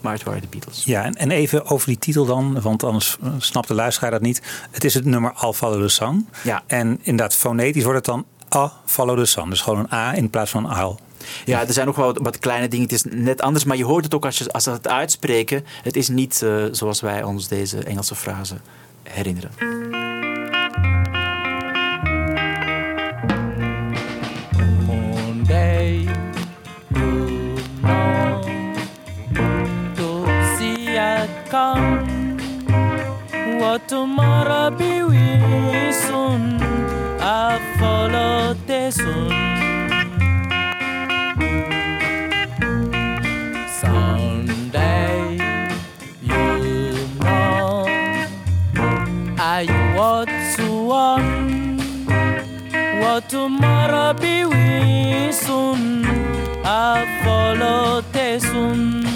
Maar het waren de Beatles. Ja, en even over die titel dan, want anders snapt de luisteraar dat niet. Het is het nummer Al Follow the Sun. Ja. En inderdaad, fonetisch wordt het dan A Follow the Sun. Dus gewoon een A in plaats van Al. Ja, er zijn nog wel wat kleine dingen. Het is net anders, maar je hoort het ook als, je, als ze het uitspreken. Het is niet uh, zoals wij ons deze Engelse frase herinneren. Monday, to see. What tomorrow be we soon. I follow the sun. I follow the sun.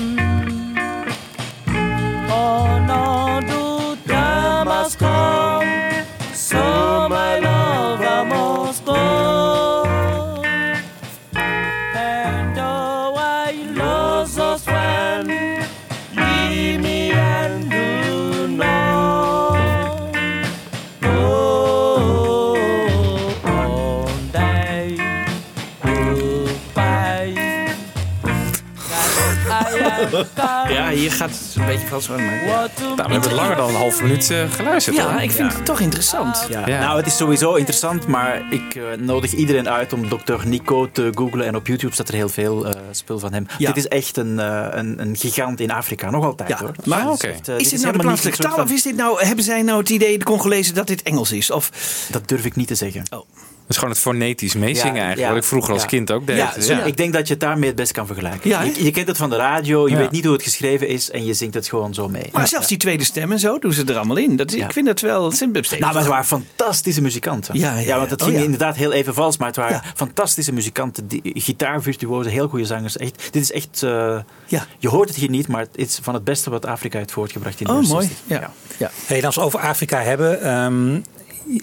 Ja, hier gaat het een beetje vals. What to Nou, we hebben langer dan een half minuut eh, geluisterd. Ja, hoor. ik vind het toch interessant. Ja. Ja. Nou, het is sowieso interessant, maar ik eh, nodig iedereen uit om Dr. Nico te googlen. En op YouTube staat er heel veel eh, spul van hem. Ja. Dit is echt een, eh, een, een gigant in Afrika, nog altijd Ja, hoor. maar Dus echt, eh, Is dit nou de plaatselijke taal of is dit nou, hebben zij nou het idee, de Congolezen, dat dit Engels is? Of, Dat durf ik niet te zeggen. Dat is gewoon het fonetisch meezingen Ja, eigenlijk. ja, wat ik vroeger als ja. kind ook deed. Ja, Dus zo- ja. ik denk dat je het daarmee het best kan vergelijken. Je, je kent het van de radio, je Ja. weet niet hoe het geschreven is en je zingt het gewoon zo mee. maar zelfs die tweede stem en zo doen ze er allemaal in. Dat, is-. Ik vind dat wel simpel. Nou, maar het waren fantastische muzikanten. Ja, ja, ja. want het Oh, ging ja. inderdaad heel even vals, maar het waren Ja. fantastische muzikanten. Die, gitaarvirtuosen, heel goede zangers. Echt, dit is echt... eh, Ja. Je hoort het hier niet, maar het is van het beste wat Afrika heeft voortgebracht in de Oh, mooi. 60. Ja. Ja. Hey, en als we over Afrika hebben. ehm,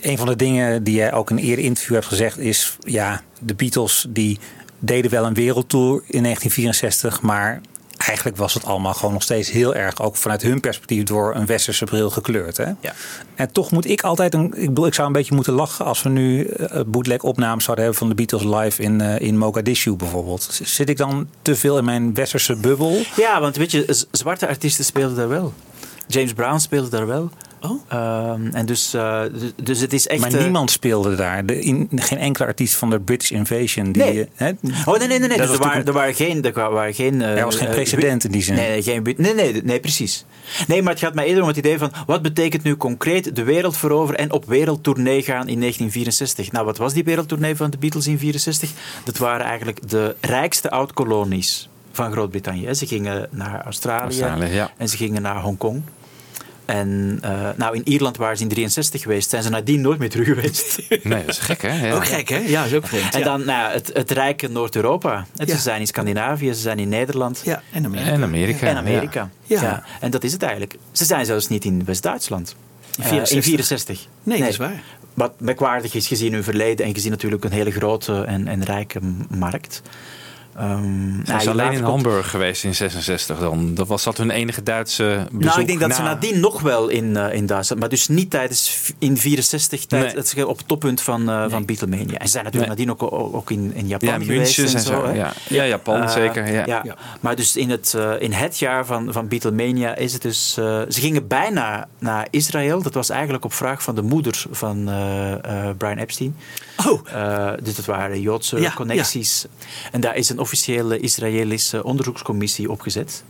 een van de dingen die jij ook in een eerder interview hebt gezegd is... ja, de Beatles die deden wel een wereldtour in 1964... maar eigenlijk was het allemaal gewoon nog steeds heel erg... ook vanuit hun perspectief door een westerse bril gekleurd. Hè? Ja. En toch moet ik altijd... Een, ik, bedoel, ik zou een beetje moeten lachen als we nu uh, bootleg opnames zouden hebben... van de Beatles live in, uh, in Mogadishu bijvoorbeeld. Zit ik dan te veel in mijn westerse bubbel? Ja, want weet je, zwarte artiesten speelden daar wel. James Brown speelde daar wel. Oh. Ehm, en dus, eh, dus, dus het is echt... Maar eh, niemand speelde daar. De, in, geen enkele artiest van de British Invasion. Die, Nee. hè, Oh nee, nee, nee. nee. Dus er, waren, er waren geen. Er waren geen eh, Er was geen precedent in die zin. Nee, nee, geen, bu- nee, nee, nee, precies. Nee, maar het gaat mij eerder om het idee van. Wat betekent nu concreet de wereld veroveren en op wereldtournee gaan in 1964? Nou, wat was die wereldtournee van de Beatles in 64? Dat waren eigenlijk de rijkste oud-kolonies van Groot-Brittannië. Ze gingen naar Australië, Australië, ja. en ze gingen naar Hongkong. En eh, nou, in Ierland waren ze in 63 geweest. Zijn ze nadien nooit meer terug geweest. Nee, dat is gek, hè? Ja. Ook gek, hè? Ja, is ook vreemd. En ja. dan nou, het, het rijke Noord-Europa. Het- Ja. Ze zijn in Scandinavië, ze zijn in Nederland. Ja, en Amerika. En Amerika. En Amerika. Ja. Ja. En dat is het eigenlijk. Ze zijn zelfs niet in West-Duitsland. In Eh, 64. in 64. Nee, dat is waar. Wat merkwaardig is gezien hun verleden en gezien natuurlijk een hele grote en, en rijke markt. Ehm, Zijn nou, ze alleen in komt- Hamburg geweest in 66 dan? Dat was dat hun enige Duitse bezoek Nou, ik denk dat ze na- nadien nog wel in, eh, in Duitsland, maar dus niet tijdens in 64, tijd, Nee. dat ze op het toppunt van, eh van Beatlemania. En ze zijn natuurlijk Nee. nadien ook, ook, in, in Japan Ja, geweest München en en zo. hè. Ja. ja, Japan Eh, zeker. Ja. Ja. Ja. Maar dus in het, in het jaar van, van Beatlemania is het dus... ze gingen bijna naar Israël. Dat was eigenlijk op vraag van de moeder van eh, eh, Brian Epstein. Oh, Eh, dus dat waren Joodse Ja, connecties. En daar is een officiële Israëlische onderzoekscommissie opgezet.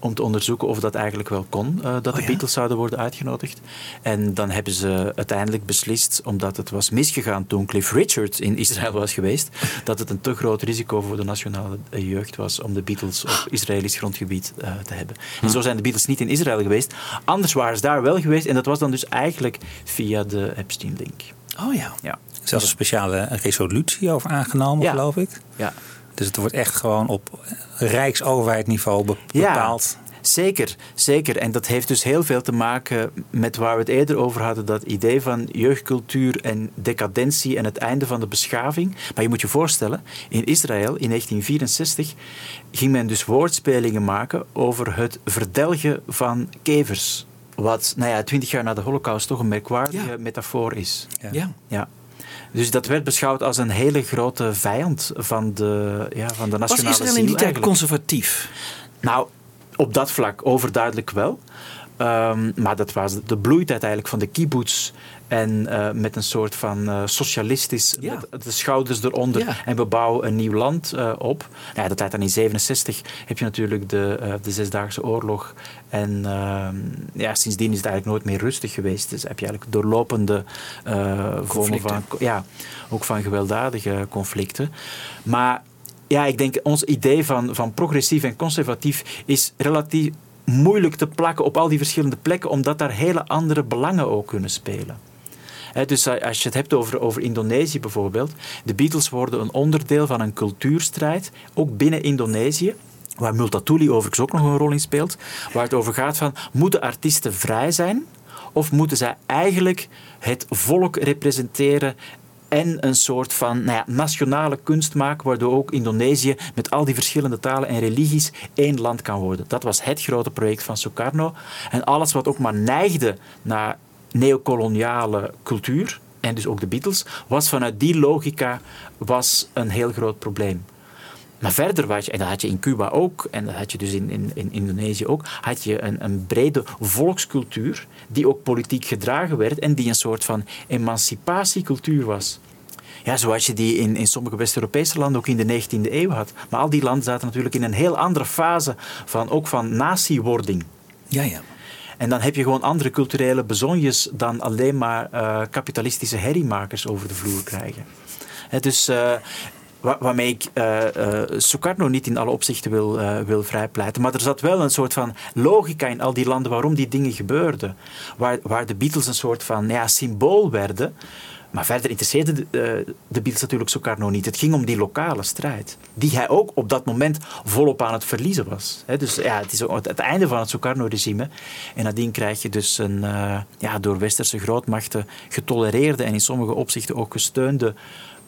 Om te onderzoeken of dat eigenlijk wel kon, eh, dat de ja? Beatles zouden worden uitgenodigd. En dan hebben ze uiteindelijk beslist, omdat het was misgegaan toen Cliff Richard in Israël was geweest, dat het een te groot risico voor de nationale jeugd was om de Beatles op Israëlisch grondgebied eh, te hebben. En zo zijn de Beatles niet in Israël geweest. Anders waren ze daar wel geweest. En dat was dan dus eigenlijk via de Epstein-link. oh ja. Ja. Zelfs een speciale resolutie over aangenomen, Ja. geloof ik. ja. Dus het wordt echt gewoon op rijksoverheidniveau be- Ja. bepaald. Zeker, zeker. En dat heeft dus heel veel te maken met waar we het eerder over hadden. Dat idee van jeugdcultuur en decadentie en het einde van de beschaving. Maar je moet je voorstellen, in Israël in 1964 ging men dus woordspelingen maken over het verdelgen van kevers. Wat, nou ja, twintig jaar na de holocaust toch een merkwaardige Ja. metafoor is. Ja. Ja. Ja. Dus dat werd beschouwd als een hele grote vijand van de, ja, van de Was nationale Israël in ziel die tijd conservatief? Nou, op dat vlak overduidelijk wel. Ehm, maar dat was de bloeitijd eigenlijk van de kibbutz. En eh, met een soort van eh, socialistisch, Ja. met de schouders eronder. Ja. En we bouwen een nieuw land eh, op. Nou ja, dat tijd dan in 67 heb je natuurlijk de, de Zesdaagse Oorlog. En ehm, ja, sindsdien is het eigenlijk nooit meer rustig geweest. Dus heb je eigenlijk doorlopende eh vormen van... Ja, ook van gewelddadige conflicten. Maar ja, ik denk ons idee van, van progressief en conservatief is relatief moeilijk te plakken op al die verschillende plekken, omdat daar hele andere belangen ook kunnen spelen. Dus als je het hebt over, over Indonesië bijvoorbeeld, de Beatles worden een onderdeel van een cultuurstrijd, ook binnen Indonesië. Waar Multatuli overigens ook nog een rol in speelt. Waar het over gaat van, moeten artiesten vrij zijn? Of moeten zij eigenlijk het volk representeren en een soort van nou ja, nationale kunst maken, waardoor ook Indonesië met al die verschillende talen en religies één land kan worden. Dat was het grote project van Sukarno. En alles wat ook maar neigde naar neocoloniale cultuur, en dus ook de Beatles, was vanuit die logica was een heel groot probleem. Maar verder was je, en dat had je in Cuba ook, en dat had je dus in, in, in Indonesië ook, had je een, een brede volkscultuur die ook politiek gedragen werd en die een soort van emancipatiecultuur was. Ja, zoals je die in, in sommige West-Europese landen ook in de 19e eeuw had. Maar al die landen zaten natuurlijk in een heel andere fase van, ook van natiewording. Ja, ja. En dan heb je gewoon andere culturele bezonjes dan alleen maar eh, kapitalistische herriemakers over de vloer krijgen. Hè, dus eh, waarmee ik eh, Sukarno niet in alle opzichten wil, eh, wil vrijpleiten. Maar er zat wel een soort van logica in al die landen waarom die dingen gebeurden. Waar, waar de Beatles een soort van ja, symbool werden. Maar verder interesseerde de, de Beatles natuurlijk Sukarno niet. Het ging om die lokale strijd. Die hij ook op dat moment volop aan het verliezen was. Dus ja, het is het, einde van het Sukarno-regime. En nadien krijg je dus een ja, door westerse grootmachten getolereerde en in sommige opzichten ook gesteunde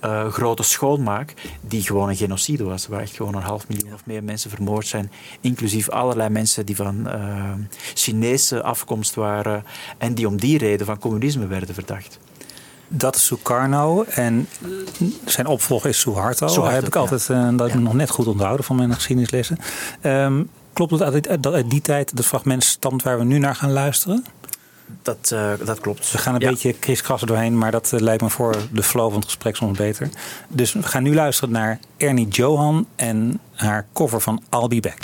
eh, grote schoonmaak, die gewoon een genocide was, waar echt gewoon een half miljoen of meer mensen vermoord zijn, inclusief allerlei mensen die van eh, Chinese afkomst waren en die om die reden van communisme werden verdacht. Dat is Sukarno en zijn opvolger is Suharto. Suharto, heb ik ja. altijd eh, dat Ja. nog net goed onthouden van mijn geschiedenislessen. Ehm, klopt het dat uit die tijd het fragment stamt waar we nu naar gaan luisteren? Dat, eh, dat klopt. We gaan een Ja. beetje kriskassen doorheen, maar dat eh, lijkt me voor de flow van het gesprek soms beter. Dus we gaan nu luisteren naar Ernie Johan en haar cover van I'll Be Back.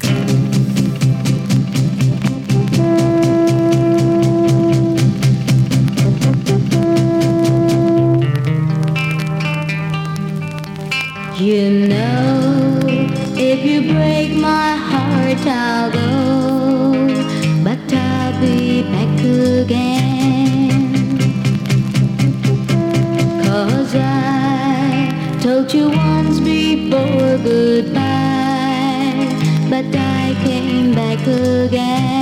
You know, if you break my heart, I'll go, again. Cause I told you once before goodbye, but I came back again.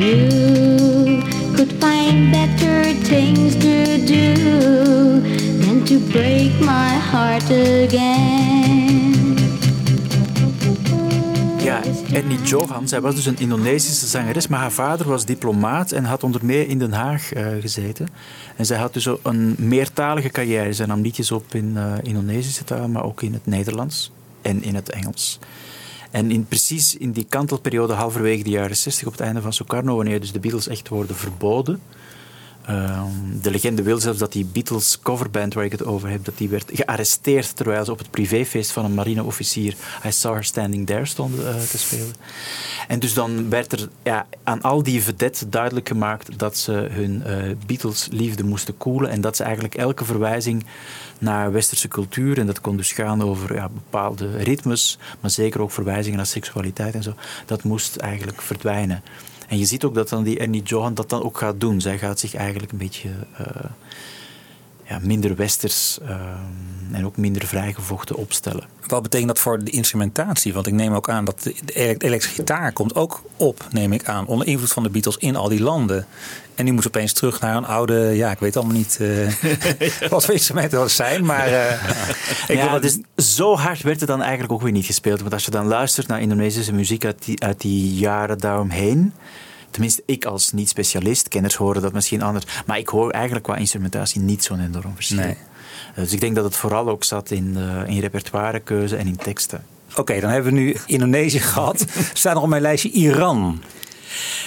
You could find better things to do than to break my heart again. Ja, Ernie Johan, zij was dus een Indonesische zangeres, maar haar vader was diplomaat en had onder meer in Den Haag eh, gezeten. En zij had dus een meertalige carrière. Zij nam liedjes op in eh, Indonesische taal, maar ook in het Nederlands en in het Engels. En in, precies in die kantelperiode, halverwege de jaren 60, op het einde van Sukarno, wanneer dus de Beatles echt worden verboden. Ehm, de legende wil zelfs dat die Beatles coverband waar ik het over heb, dat die werd gearresteerd terwijl ze op het privéfeest van een marineofficier I Saw Her Standing There stonden eh, te spelen. En dus dan werd er ja, aan al die vedetten duidelijk gemaakt dat ze hun eh, Beatles-liefde moesten koelen en dat ze eigenlijk elke verwijzing naar westerse cultuur, en dat kon dus gaan over ja, bepaalde ritmes, maar zeker ook verwijzingen naar seksualiteit en zo, dat moest eigenlijk verdwijnen. En je ziet ook dat dan die Ernie Johan dat dan ook gaat doen. Zij gaat zich eigenlijk een beetje eh, ja, minder westers eh, en ook minder vrijgevochten opstellen. Wat betekent dat voor de instrumentatie? Want ik neem ook aan dat de de elektrische gitaar komt ook op, neem ik aan, onder invloed van de Beatles in al die landen. En die moet opeens terug naar een oude, ja, ik weet allemaal niet eh, wat voor instrumenten dat zijn, maar eh, ik ja, wil dus zo hard werd het dan eigenlijk ook weer niet gespeeld. Want als je dan luistert naar Indonesische muziek uit die, uit die jaren daaromheen. Tenminste, ik als niet-specialist, kenners horen dat misschien anders. Maar ik hoor eigenlijk qua instrumentatie niet zo'n enorm verschil. Nee. Dus ik denk dat het vooral ook zat in, eh, in repertoirekeuze en in teksten. Oké, dan hebben we nu Indonesië gehad. Staat nog op mijn lijstje Iran.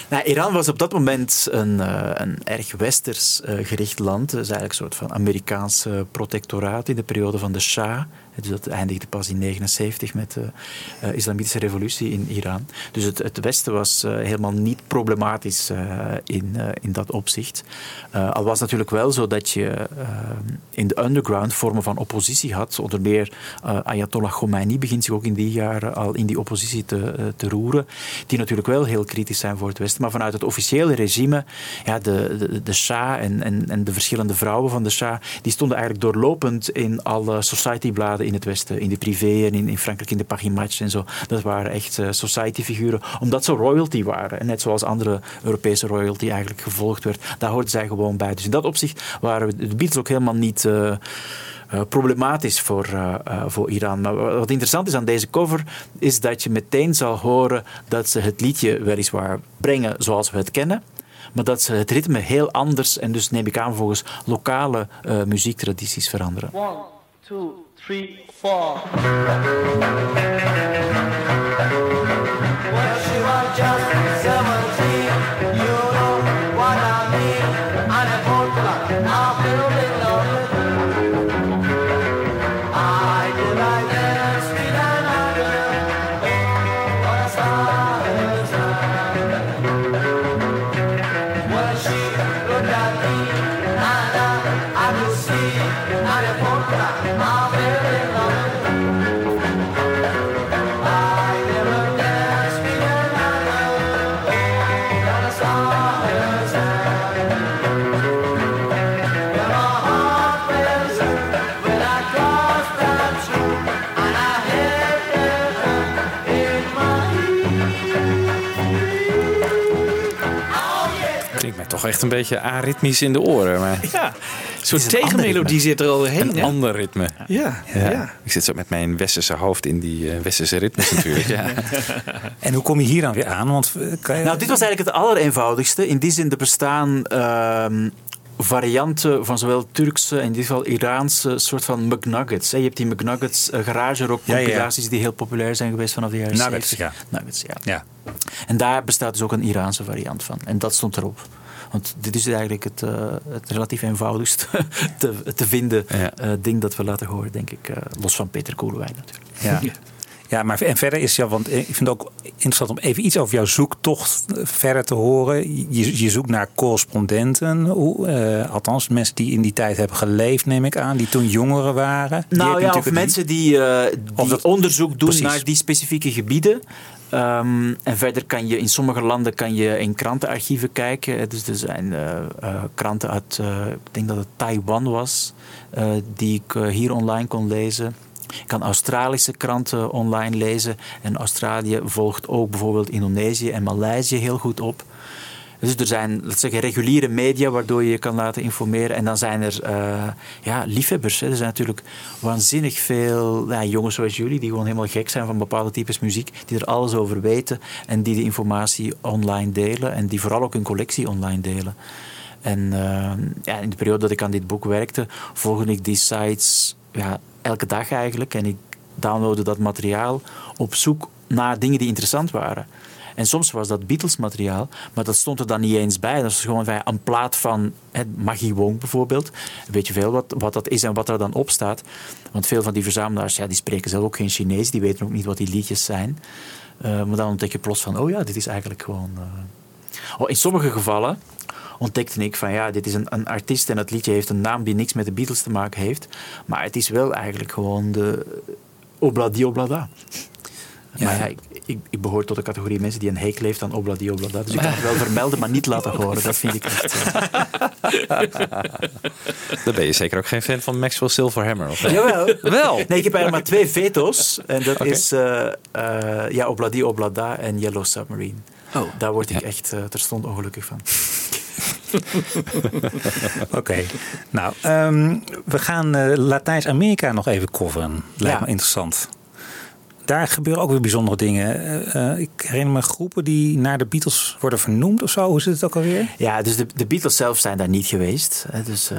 Nou, Iran was op dat moment een, eh, een erg westers eh, gericht land. Het is eigenlijk een soort van Amerikaans eh, protectoraat in de periode van de Shah. Dus dat eindigde pas in 79 met de eh, islamitische revolutie in Iran. Dus het, het Westen was eh, helemaal niet problematisch eh, in, in dat opzicht. Al was het natuurlijk wel zo dat je in de underground vormen van oppositie had. Onder meer Ayatollah Khomeini begint zich ook in die jaren al in die oppositie te, te roeren. Die natuurlijk wel heel kritisch zijn voor het Westen. Maar vanuit het officiële regime, ja, de, de, de Shah en, en, en de verschillende vrouwen van de Shah, die stonden eigenlijk doorlopend in alle society-bladen in het Westen. In de privé en in, in Frankrijk in de Paris Match en zo. Dat waren echt eh, society-figuren, omdat ze royalty waren. En net zoals andere Europese royalty eigenlijk gevolgd werd. Daar hoorden zij gewoon bij. Dus in dat opzicht waren de Beatles ook helemaal niet... eh, eh, problematisch voor, voor Iran. Maar wat interessant is aan deze cover, is dat je meteen zal horen dat ze het liedje weliswaar brengen zoals we het kennen. Maar dat ze het ritme heel anders en dus neem ik aan volgens lokale muziektradities veranderen. Two, three, four. Een beetje aritmisch in de oren. Maar Ja, een soort tegenmelodie zit er al heen. een hè? ander ritme. Ja, Ja. ja. Ik zit zo met mijn westerse hoofd in die eh, westerse ritmes natuurlijk. Ja. En hoe kom je hier dan weer aan? Want, eh, kan je- Nou, dit was eigenlijk het allereenvoudigste. In die zin, er bestaan ehm, varianten van zowel Turkse en in dit geval Iraanse soort van McNuggets. hè. Je hebt die McNuggets uh, garage rock Ja, ja, ja. compilaties die heel populair zijn geweest vanaf de jaren Nuggets, 70. ja. Nuggets, ja. ja. En daar bestaat dus ook een Iraanse variant van. En dat stond erop. Want dit is eigenlijk het, eh, het relatief eenvoudigst te, te vinden Ja. eh, ding dat we laten horen, denk ik. eh, los van Peter Koelewijn natuurlijk. Ja. Ja, maar en verder is ja, want ik vind het ook interessant om even iets over jouw zoektocht verder te horen. Je, je zoekt naar correspondenten, hoe, althans mensen die in die tijd hebben geleefd, neem ik aan, die toen jongeren waren. Nou ja, of mensen die, die Of dat- onderzoek doen Precies. naar die specifieke gebieden. Ehm, en verder kan je in sommige landen kan je in krantenarchieven kijken. Dus er zijn eh, eh, kranten uit, eh, ik denk dat het Taiwan was, die ik hier online kon lezen. Ik kan Australische kranten online lezen. En Australië volgt ook bijvoorbeeld Indonesië en Maleisië heel goed op. Dus er zijn, zeggen, reguliere media waardoor je je kan laten informeren. En dan zijn er eh, ja, liefhebbers. Er zijn natuurlijk waanzinnig veel ja, jongens zoals jullie die gewoon helemaal gek zijn van bepaalde types muziek. Die er alles over weten en die de informatie online delen. En die vooral ook hun collectie online delen. En eh, ja, in de periode dat ik aan dit boek werkte, volgde ik die sites ja, elke dag eigenlijk. En ik downloadde dat materiaal op zoek naar dingen die interessant waren. En soms was dat Beatles-materiaal, maar dat stond er dan niet eens bij. Dat is gewoon een plaat van hè, Maggie Wong bijvoorbeeld. Weet je veel wat, wat dat is en wat er dan op staat. Want veel van die verzamelaars ja, die spreken zelf ook geen Chinees. Die weten ook niet wat die liedjes zijn. Eh, maar dan ontdek je plots van, oh ja, dit is eigenlijk gewoon... eh, Oh, in sommige gevallen ontdekte ik van ja, dit is een, een artiest en het liedje heeft een naam die niks met de Beatles te maken heeft. Maar het is wel eigenlijk gewoon de Obladi Oblada. Ja. Maar ja, ik, ik, ik behoor tot de categorie mensen die een hekel heeft aan Obladi Oblada. Dus ik kan het wel vermelden, maar niet laten horen. Dat vind ik echt... eh, Dan ben je zeker ook geen fan van Maxwell Silverhammer. Of Jawel. Wel. Nee, ik heb eigenlijk maar twee veto's. En dat is eh, eh, ja, Obladi Oblada en Yellow Submarine. Oh. Daar word ik echt eh, terstond ongelukkig van. Oké, nou, ehm, we gaan eh, Latijns-Amerika nog even coveren. Lijkt Ja. me interessant. Daar gebeuren ook weer bijzondere dingen. Eh, eh, ik herinner me groepen die naar de Beatles worden vernoemd of zo. Hoe zit het ook alweer? Ja, dus de, de Beatles zelf zijn daar niet geweest. Hè. Dus eh,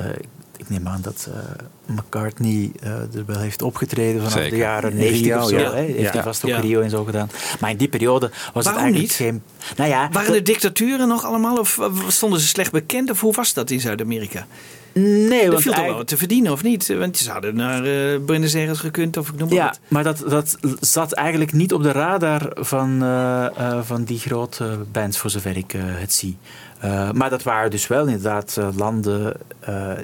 ik, neem aan dat eh, McCartney er wel heeft opgetreden vanaf Zeker. de jaren In 90 Rio, of zo. ja. Hè. Heeft Ja. hij vast ook Ja. Rio en zo gedaan. Maar in die periode was Waarom het eigenlijk niet? geen... Nou ja, Waren dat- de dictaturen nog allemaal of stonden ze slecht bekend? Of hoe was dat in Zuid-Amerika? Nee, want viel toch wel te verdienen of niet? Want je zouden naar eh Buenos Aires gekund of ik noem maar Ja, wat. maar dat, dat zat eigenlijk niet op de radar van, eh, eh, van die grote bands, voor zover ik het zie. Maar dat waren dus wel inderdaad landen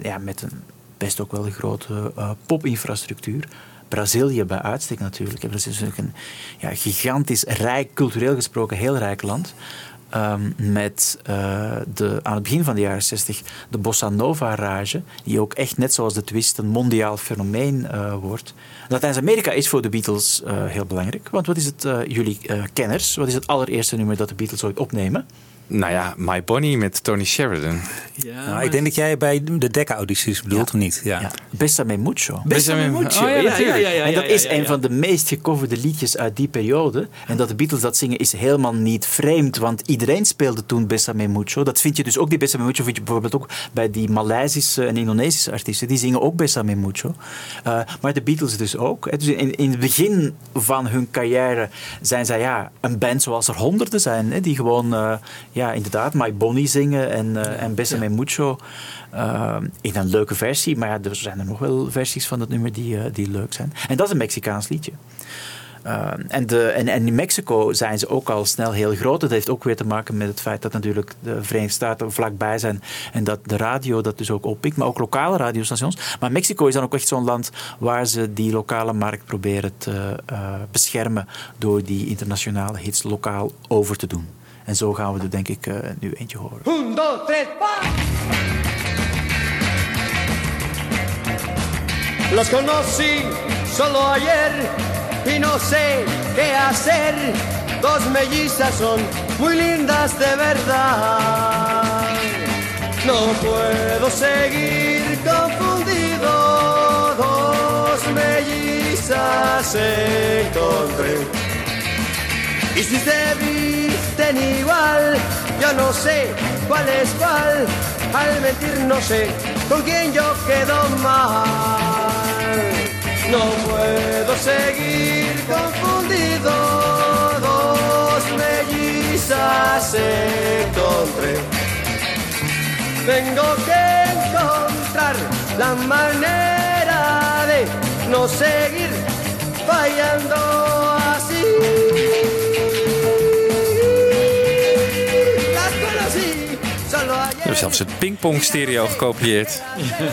ja, met een best ook wel een grote popinfrastructuur. Brazilië bij uitstek natuurlijk. Dat is natuurlijk een ja, gigantisch rijk, cultureel gesproken heel rijk land. Ehm, met eh, de, aan het begin van de jaren 60 de Bossa Nova-rage, die ook echt net zoals de twist een mondiaal fenomeen eh, wordt. Latijns-Amerika is voor de Beatles eh, heel belangrijk, want wat is het, jullie kenners, wat is het allereerste nummer dat de Beatles ooit opnemen? Nou ja, My Bonnie met Tony Sheridan. Ja, nou, ik denk dat jij bij de Decca-audities bedoelt, Ja. of niet? Ja. Ja. Bessame Mucho. Mucho. Oh ja, ja, ja, natuurlijk. ja, ja, en dat ja, is ja, een van de meest gecoverde liedjes uit die periode. En dat de Beatles dat zingen is helemaal niet vreemd, want iedereen speelde toen Bessame Mucho. Dat vind je dus ook, die Bessame Mucho vind je bijvoorbeeld ook bij die Maleisische en Indonesische artiesten. Die zingen ook Bessame Mucho. Eh, maar de Beatles dus ook. Dus in, in het begin van hun carrière zijn zij ja, een band zoals er honderden zijn. Hè, die gewoon, eh, ja, inderdaad, My Bonnie zingen en, eh en Bessame Mucho. eh, in een leuke versie. Maar ja, er zijn er nog wel versies van dat nummer die, eh, die leuk zijn. En dat is een Mexicaans liedje. Uh, en, de, en, en in Mexico zijn ze ook al snel heel groot. Dat heeft ook weer te maken met het feit dat natuurlijk de Verenigde Staten vlakbij zijn. En dat de radio dat dus ook oppikt. Maar ook lokale radiostations. Maar Mexico is dan ook echt zo'n land waar ze die lokale markt proberen te uh, beschermen. Door die internationale hits lokaal over te doen. En zo gaan we er denk ik uh, nu eentje horen. Un, dos, tres, pa! Los conocí solo ayer y no sé qué hacer. Dos mellizas son muy lindas de verdad. No puedo seguir confundido, dos mellizas encontré. Y si se igual, yo no sé cuál es cuál. Al mentir no sé con quién yo quedo mal. No puedo seguir confundido, dos mellizas encontré. Tengo que encontrar la manera de no seguir fallando hebben zelfs het pingpong stereo gekopieerd.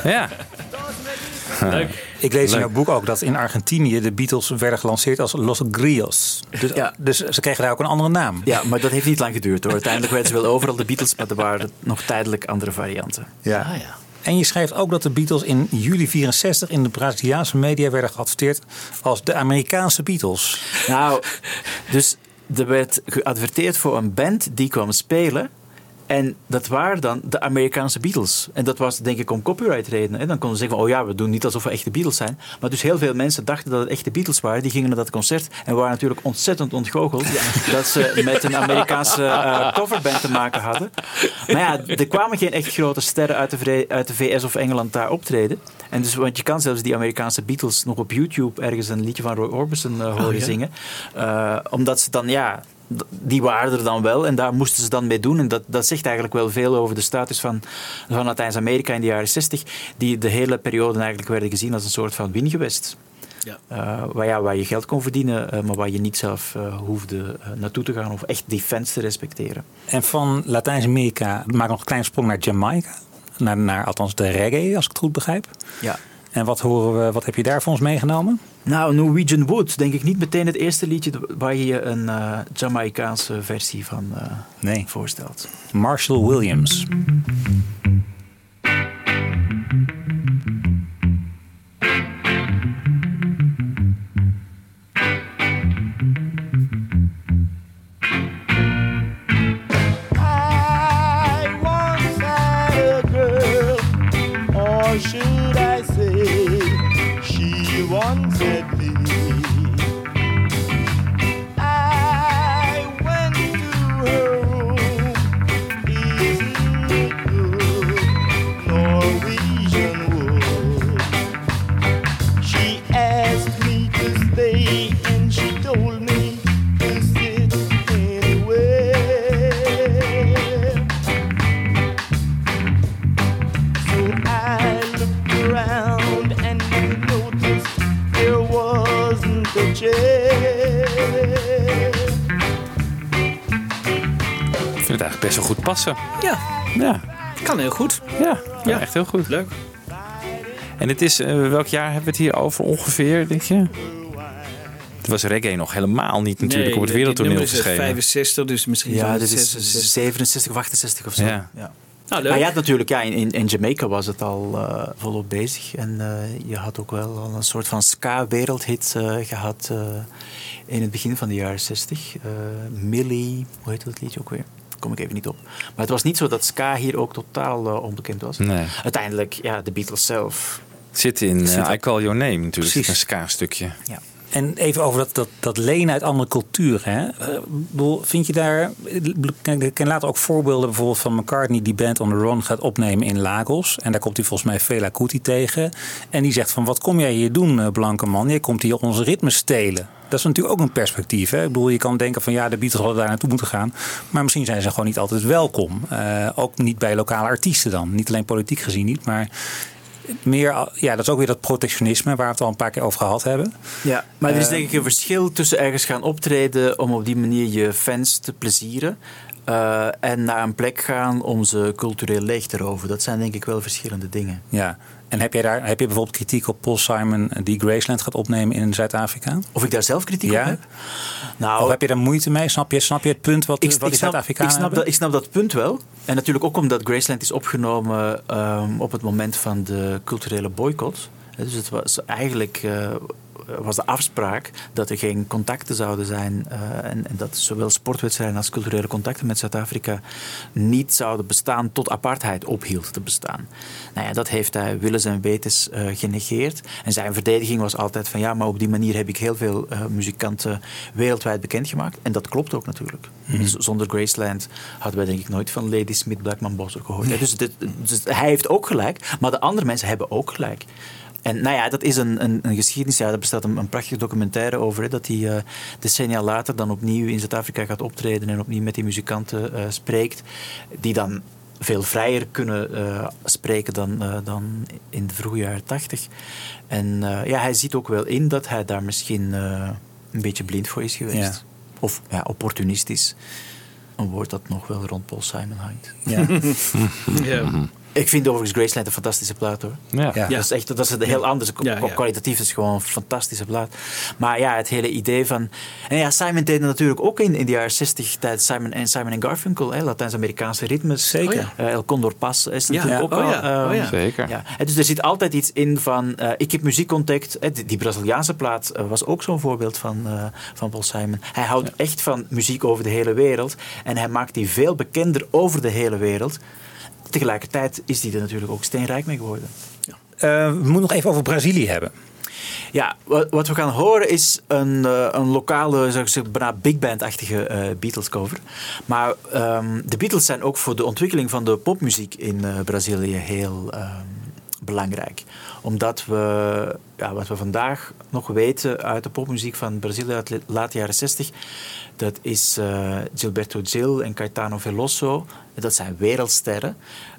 Ja. Ik lees in Leuk. jouw boek ook dat in Argentinië de Beatles werden gelanceerd als Los Grios. Dus, Ja. dus ze kregen daar ook een andere naam. Ja, maar dat heeft niet lang geduurd hoor. Uiteindelijk werden ze wel overal de Beatles, maar er waren nog tijdelijk andere varianten. Ja. Ah, ja. En je schrijft ook dat de Beatles in juli 64 in de Braziliaanse media werden geadverteerd als de Amerikaanse Beatles. Nou, dus er werd geadverteerd voor een band die kwam spelen. En dat waren dan de Amerikaanse Beatles. En dat was denk ik om copyright redenen. Dan konden ze zeggen van, oh ja, we doen niet alsof we echte Beatles zijn. Maar dus heel veel mensen dachten dat het echte Beatles waren. Die gingen naar dat concert en waren natuurlijk ontzettend ontgoocheld. Dat ze met een Amerikaanse eh, coverband te maken hadden. Maar ja, er kwamen geen echt grote sterren uit de, uit de VS of Engeland daar optreden. En dus, want je kan zelfs die Amerikaanse Beatles nog op YouTube ergens een liedje van Roy Orbison eh, horen ja? zingen. Eh, omdat ze dan, ja, die waren er dan wel en daar moesten ze dan mee doen. En dat, dat zegt eigenlijk wel veel over de status van, van Latijns-Amerika in de jaren 60, die de hele periode eigenlijk werden gezien als een soort van wingewest. Ja. Eh, waar, ja, waar je geld kon verdienen, eh, maar waar je niet zelf eh, hoefde naartoe te gaan of echt die fans te respecteren. En van Latijns-Amerika maak nog een kleine sprong naar Jamaica. Naar, naar althans de reggae, als ik het goed begrijp. Ja. En wat, horen we, wat heb je daar voor ons meegenomen? Nou, Norwegian Wood, denk ik niet meteen het eerste liedje waar je je een eh Jamaicaanse versie van eh, Nee. voorstelt. Marshall Williams. Best wel goed passen. Ja, Ja, kan heel goed. ja, Ja. echt heel goed. Leuk. En het is, eh, welk jaar hebben we het hier over ongeveer, denk je? Het was reggae nog helemaal niet natuurlijk op het wereldtoneel verschenen. 65, dus misschien Ja, dit is 66. 67 of 68 of zo. Ja. Ja. Nou, leuk. Maar je had natuurlijk, ja, in, in, Jamaica was het al eh, volop bezig. En eh, je had ook wel al een soort van ska-wereldhit eh, gehad eh, in het begin van de jaren 60. Eh, Millie, hoe heet dat liedje ook weer? Kom ik even niet op. Maar het was niet zo dat ska hier ook totaal eh, onbekend was. Nee. Uiteindelijk, ja, de Beatles zelf. Zit in eh, I Call Your Name natuurlijk, Precies. een ska-stukje. Ja. En even over dat, dat, dat lenen uit andere culturen. Hè? Eh, bedoel, vind je daar. Kijk, Ik ken later ook voorbeelden bijvoorbeeld van McCartney die Band on the Run gaat opnemen in Lagos. En daar komt hij volgens mij Fela Kuti tegen. En die zegt van wat kom jij hier doen, blanke man? Je komt hier onze ritme stelen. Dat is natuurlijk ook een perspectief. Hè? Ik bedoel, je kan denken van ja, de Beatles hadden daar naartoe moeten gaan. Maar misschien zijn ze gewoon niet altijd welkom. Eh, ook niet bij lokale artiesten dan. Niet alleen politiek gezien niet, maar meer, ja, dat is ook weer dat protectionisme waar we het al een paar keer over gehad hebben. Ja, maar er is Eh, denk ik een verschil tussen ergens gaan optreden om op die manier je fans te plezieren. eh, en naar een plek gaan om ze cultureel leeg te roven. Dat zijn denk ik wel verschillende dingen. Ja. En heb, jij daar, heb je bijvoorbeeld kritiek op Paul Simon die Graceland gaat opnemen in Zuid-Afrika? Of ik daar zelf kritiek Ja. op heb? Nou, Of heb je daar moeite mee? Snap je, snap je het punt wat, ik, wat die Zuid-Afrikanen ik, snap dat, ik snap dat punt wel. En natuurlijk ook omdat Graceland is opgenomen ehm, op het moment van de culturele boycott. Dus het was eigenlijk... eh, was de afspraak dat er geen contacten zouden zijn eh, en, en dat zowel sportwedstrijden als culturele contacten met Zuid-Afrika niet zouden bestaan tot apartheid ophield te bestaan. Nou ja, dat heeft hij willens en wetens eh, genegeerd. En zijn verdediging was altijd van ja, maar op die manier heb ik heel veel eh, muzikanten wereldwijd bekendgemaakt. En dat klopt ook natuurlijk. Dus zonder Graceland hadden wij denk ik nooit van Lady Smith Blackman Bosser gehoord. Dus, dit- dus hij heeft ook gelijk, maar de andere mensen hebben ook gelijk. En nou ja, dat is een, een, een geschiedenis. Ja, daar bestaat een, een prachtige documentaire over. Hè, dat hij eh, decennia later dan opnieuw in Zuid-Afrika gaat optreden en opnieuw met die muzikanten eh, spreekt. Die dan veel vrijer kunnen eh, spreken dan, eh, dan in de vroege jaren tachtig. En eh, ja, hij ziet ook wel in dat hij daar misschien eh, een beetje blind voor is geweest. Ja. Of ja, opportunistisch. Een woord dat nog wel rond Paul Simon hangt. Ja. Ja. Ik vind overigens Graceland een fantastische plaat hoor. Ja. Ja. Dat is echt dat is een heel anders. Ja, ja. Kwalitatief is het gewoon een fantastische plaat. Maar ja, het hele idee van. En ja, Simon deed het natuurlijk ook in, in de jaren 60 tijdens Simon en Simon en Garfunkel. Latijns-Amerikaanse ritmes. Zeker. Oh ja. Eh, El Condor Pas is Ja. natuurlijk Ja. ook Oh eh, Oh ja. Zeker. ja. En Dus er zit altijd iets in van. eh, ik heb muziek ontdekt. die, die Braziliaanse plaat eh, was ook zo'n voorbeeld van, eh, van Paul Simon. Hij houdt echt van muziek over de hele wereld. En hij maakt die veel bekender over de hele wereld. Tegelijkertijd is hij er natuurlijk ook steenrijk mee geworden. Eh, we moeten nog even over Brazilië hebben. Ja, wat, we gaan horen is een, eh, een lokale, zou ik zeggen, bijna big band-achtige eh, Beatles cover. Maar ehm, de Beatles zijn ook voor de ontwikkeling van de popmuziek in eh, Brazilië heel ehm, belangrijk. Omdat we, ja, wat we vandaag nog weten uit de popmuziek van Brazilië uit de late jaren 60, dat is eh, Gilberto Gil en Caetano Veloso. Dat zijn wereldsterren.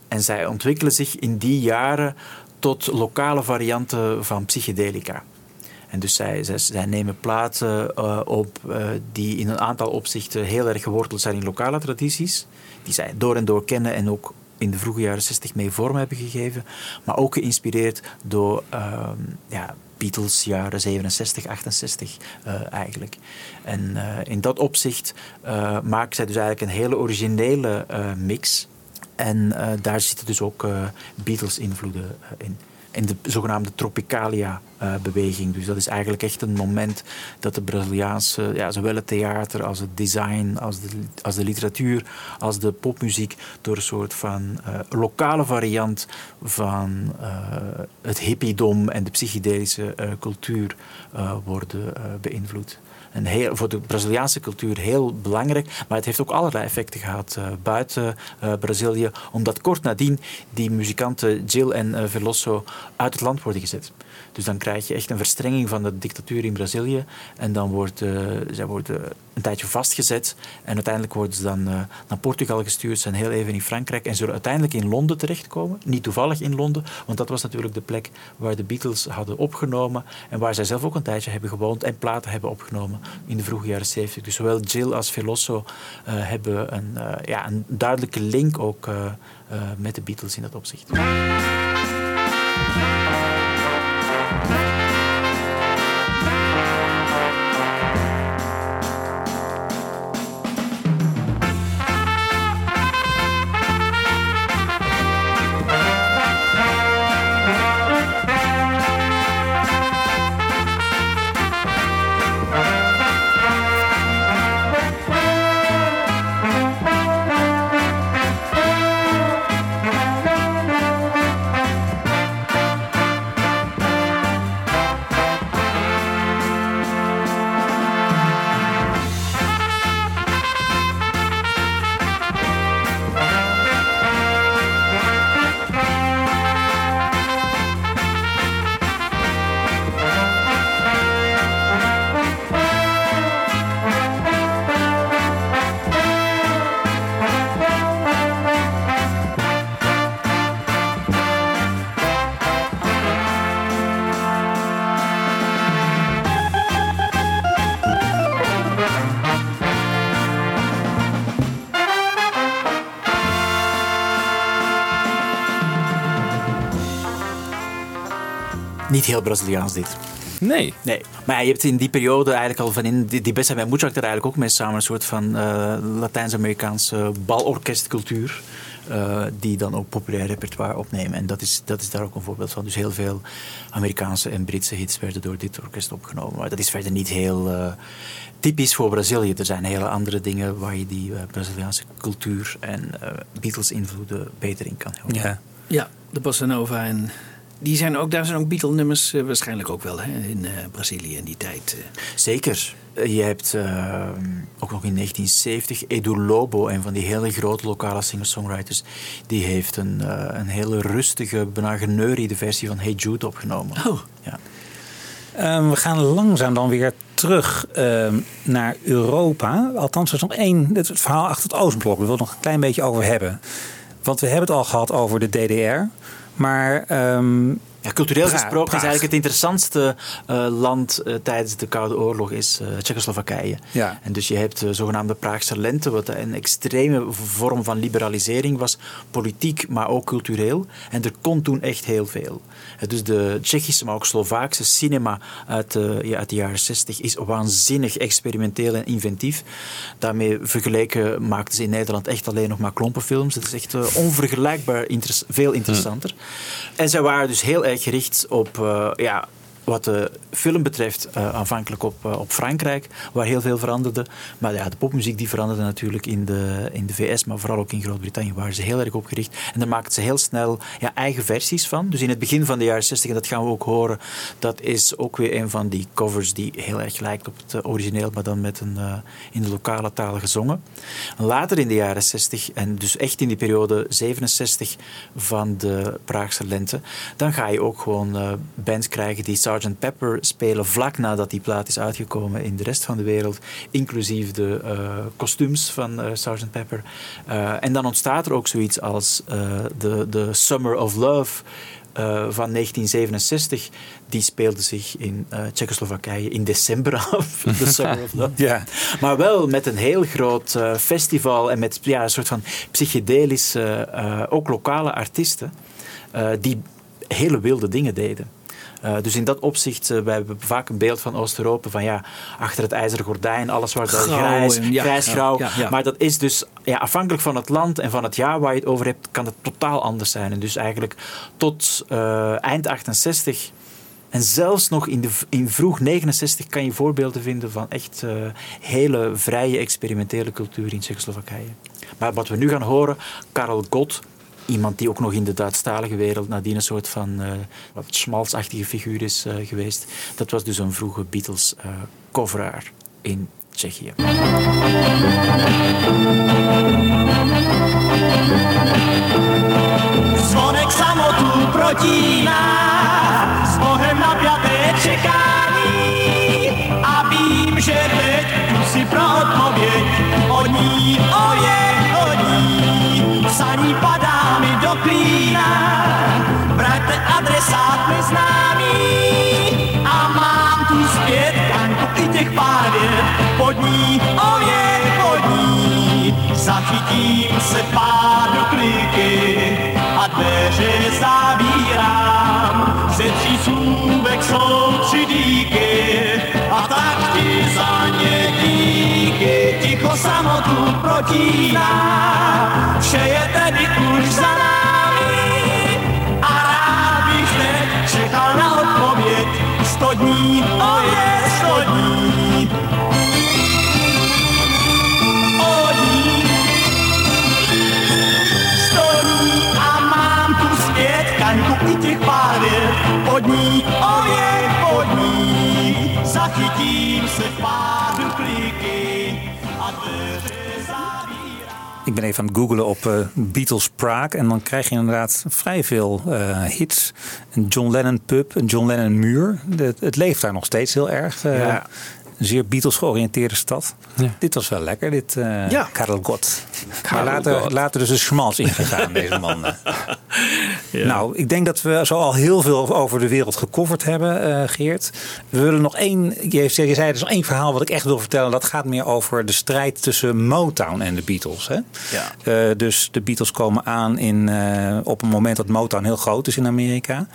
En zij ontwikkelen zich in die jaren tot lokale varianten van psychedelica. En dus zij, nemen platen eh, op eh, die in een aantal opzichten heel erg geworteld zijn in lokale tradities. Die zij door en door kennen en ook in de vroege jaren 60 mee vorm hebben gegeven. Maar ook geïnspireerd door ehm, ja, Beatles jaren 67, 68 eh, eigenlijk. En eh, in dat opzicht eh maken zij dus eigenlijk een hele originele mix. En daar zitten dus ook Beatles-invloeden in. In de zogenaamde Tropicalia-beweging. dus dat is eigenlijk echt een moment dat de Braziliaanse, ja, zowel het theater als het design, als de, als de literatuur, als de popmuziek, door een soort van eh, lokale variant van eh, het hippiedom en de psychedelische eh, cultuur eh, worden eh, beïnvloed. Heel, voor de Braziliaanse cultuur heel belangrijk. Maar het heeft ook allerlei effecten gehad eh, buiten eh, Brazilië. Omdat kort nadien die muzikanten Jill en eh, Veloso uit het land worden gezet. Dus dan krijg je echt een verstrenging van de dictatuur in Brazilië. En dan worden zij worden een tijdje vastgezet. En uiteindelijk worden ze dan eh, naar Portugal gestuurd. Zijn heel even in Frankrijk. En zullen uiteindelijk in Londen terechtkomen. Niet toevallig in Londen. Want dat was natuurlijk de plek waar de Beatles hadden opgenomen. En waar zij zelf ook een tijdje hebben gewoond. En platen hebben opgenomen in de vroege jaren 70. Dus zowel Jill als Veloso eh, hebben een, ja, een duidelijke link ook met de Beatles in dat opzicht. Niet heel Braziliaans dit. Nee. Nee, maar ja, je hebt in die periode eigenlijk al van in die, die bij Moetjak er eigenlijk ook mee samen een soort van eh, Latijns-Amerikaanse balorkestcultuur. eh, die dan ook populair repertoire opnemen. En dat is, dat is daar ook een voorbeeld van. Dus heel veel Amerikaanse en Britse hits werden door dit orkest opgenomen. Maar dat is verder niet heel eh, typisch voor Brazilië. Er zijn hele andere dingen waar je die Braziliaanse cultuur en eh, Beatles-invloeden beter in kan horen. Ja. Ja, de Bossa Nova. En die zijn ook, daar zijn ook Beatle-nummers eh, waarschijnlijk ook wel hè, in eh, Brazilië in die tijd. eh. Zeker. Je hebt eh, ook nog in 1970 Edu Lobo, een van die hele grote lokale singer-songwriters, die heeft een, eh, een hele rustige, bijna geneuriede versie van Hey Jude opgenomen. Oh. Ja. Ehm, we gaan langzaam dan weer terug ehm, naar Europa. Althans, er is nog één het verhaal achter het Oostblok. We willen het nog een klein beetje over hebben. Want we hebben het al gehad over de DDR. Maar ehm, Ja, cultureel Praag, gesproken Praag. is eigenlijk het interessantste eh, land eh, tijdens de Koude Oorlog is eh, Tsjechoslowakije. Ja. En dus je hebt de zogenaamde Praagse lente, wat een extreme vorm van liberalisering was, politiek, maar ook cultureel. En er kon toen echt heel veel. Eh, Dus de Tsjechische, maar ook Slovaakse cinema uit de, ja, uit de jaren 60 is waanzinnig experimenteel en inventief. Daarmee vergeleken maakten ze in Nederland echt alleen nog maar klompenfilms. Het is echt eh, onvergelijkbaar veel interessanter. En zij waren dus heel erg gericht op eh, ja, wat de film betreft, eh, aanvankelijk op, eh, op Frankrijk, waar heel veel veranderde. Maar ja, de popmuziek die veranderde natuurlijk in de, in de VS, maar vooral ook in Groot-Brittannië waren ze heel erg op gericht. En daar maakten ze heel snel ja, eigen versies van. Dus in het begin van de jaren 60, en dat gaan we ook horen, dat is ook weer een van die covers die heel erg lijkt op het eh, origineel, maar dan met een, in de lokale taal gezongen. Later in de jaren 60, en dus echt in die periode 67 van de Praagse lente, dan ga je ook gewoon bands krijgen die. Pepper spelen vlak nadat die plaat is uitgekomen in de rest van de wereld, inclusief de eh, kostuums van eh Sgt. Pepper. Eh, en dan ontstaat er ook zoiets als de, de Summer of Love. van 1967, die speelde zich in eh Tsjechoslowakije in december af. De Summer of Love. ja, Maar wel met een heel groot festival en met ja, een soort van psychedelische, ook lokale artiesten, die hele wilde dingen deden. Eh, dus in dat opzicht, eh, wij hebben vaak een beeld van Oost-Europa van ja, achter het ijzeren gordijn, alles wel Grauw grijs, ja, grijs-grauw. ja, ja, ja. Maar dat is dus ja, afhankelijk van het land en van het jaar waar je het over hebt, kan het totaal anders zijn. En dus eigenlijk tot eh, eind 68 en zelfs nog in, de, in vroeg 69 kan je voorbeelden vinden van echt hele vrije experimentele cultuur in Tsjechoslowakije. Maar wat we nu gaan horen, Karel Gott, iemand die ook nog in de Duitsstalige wereld nadien een soort van eh, wat schmalzachtige figuur is eh, geweest, dat was dus een vroege Beatles eh in Tsjechië. Zvonek samotu s pod ní, o je, pod ní. Zachytím se pádu kliky a dveře zavírám. Ze tří slůvek jsou tři díky a tak ti za ně díky. Ticho samotu protíná, vše je tedy ik ben even aan het googlen op eh, Beatles Prague. En dan krijg je inderdaad vrij veel eh, hits. Een John Lennon pub, een John Lennon muur. De- het leeft daar nog steeds heel erg. eh, Ja. Een zeer Beatles georiënteerde stad. Dit was wel lekker, dit eh Ja. Karel Gott. Maar later, later dus de schmals ingegaan, deze man. Nou, ik denk dat we zo al heel veel over de wereld gecoverd hebben, eh, Geert. We willen nog één, je, zei er is nog één verhaal wat ik echt wil vertellen. Dat gaat meer over de strijd tussen Motown en de Beatles. Hè? Ja. Eh, dus de Beatles komen aan in, eh, op een moment dat Motown heel groot is in Amerika.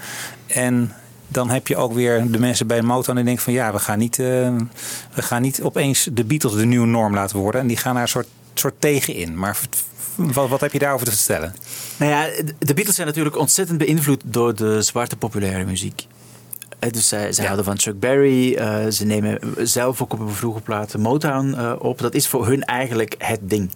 En dan heb je ook weer de mensen bij Motown die denken van ja, we gaan niet, eh, we gaan niet opeens de Beatles de nieuwe norm laten worden. En die gaan daar een soort, soort tegen in. Maar wat, wat heb je daarover te vertellen? Nou ja, de Beatles zijn natuurlijk ontzettend beïnvloed door de zwarte populaire muziek. Eh, Dus zij, zij houden van Chuck Berry. eh, ze nemen zelf ook op een vroege plaat Motown op. Dat is voor hun eigenlijk het ding.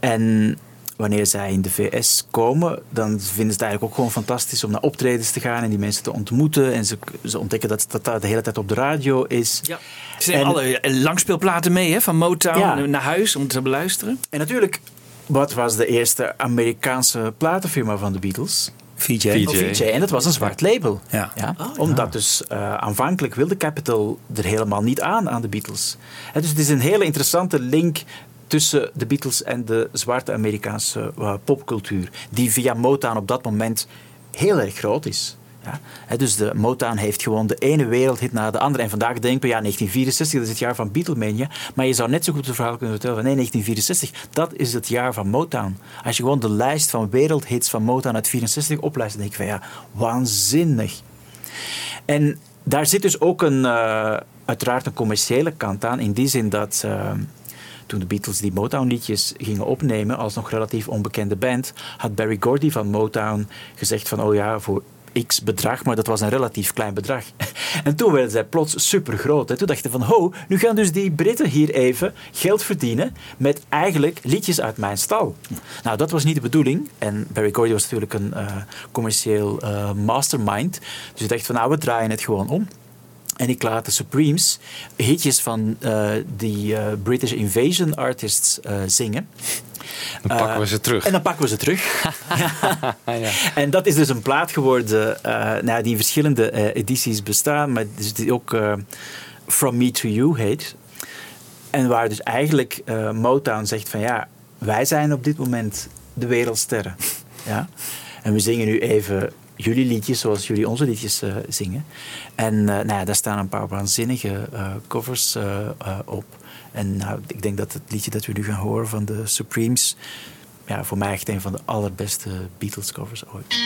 En wanneer zij in de VS komen, dan vinden ze het eigenlijk ook gewoon fantastisch om naar optredens te gaan en die mensen te ontmoeten. En ze, ze ontdekken dat dat daar de hele tijd op de radio is. Ja. Ze nemen En- alle eh, langspeelplaten mee hè, van Motown Ja. naar huis om te beluisteren. En natuurlijk, wat was de eerste Amerikaanse platenfirma van de Beatles? VJ. Oh, VJ. En dat was een zwart label. Ja. Ja, omdat dus eh, aanvankelijk wilde Capitol er helemaal niet aan aan de Beatles. Hè, dus het is een hele interessante link tussen de Beatles en de zwarte Amerikaanse eh, popcultuur, die via Motown op dat moment heel erg groot is. Ja. Dus de Motown heeft gewoon de ene wereldhit na de andere. En vandaag denken we, ja, 1964, dat is het jaar van Beatlemania. Maar je zou net zo goed het verhaal kunnen vertellen van nee, 1964, dat is het jaar van Motown. Als je gewoon de lijst van wereldhits van Motown uit 64 oplijst, dan denk je van ja, waanzinnig. En daar zit dus ook een, eh, uiteraard een commerciële kant aan. In die zin dat eh, toen de Beatles die Motown-liedjes gingen opnemen als nog relatief onbekende band, had Barry Gordy van Motown gezegd van oh ja, voor x bedrag, maar dat was een relatief klein bedrag. En toen werden zij plots super groot. Toen dachten van, ho, nu gaan dus die Britten hier even geld verdienen met eigenlijk liedjes uit mijn stal. Nou, dat was niet de bedoeling. En Barry Gordy was natuurlijk een eh, commercieel eh, mastermind. Dus hij dacht van, nou, we draaien het gewoon om. En ik laat de Supremes hitjes van eh, die eh, British Invasion artists eh, zingen. Dan pakken we ze terug. En dan pakken we ze terug. ja. En dat is dus een plaat geworden nou, die in verschillende edities bestaan, maar dus die ook From Me to You heet. En waar dus eigenlijk Motown zegt van ja, wij zijn op dit moment de wereldsterren. Ja? En we zingen nu even jullie liedjes zoals jullie onze liedjes zingen. En eh, nou ja, daar staan een paar waanzinnige eh, covers eh, op. En nou, ik denk dat het liedje dat we nu gaan horen van de Supremes, ja, voor mij echt een van de allerbeste Beatles covers ooit.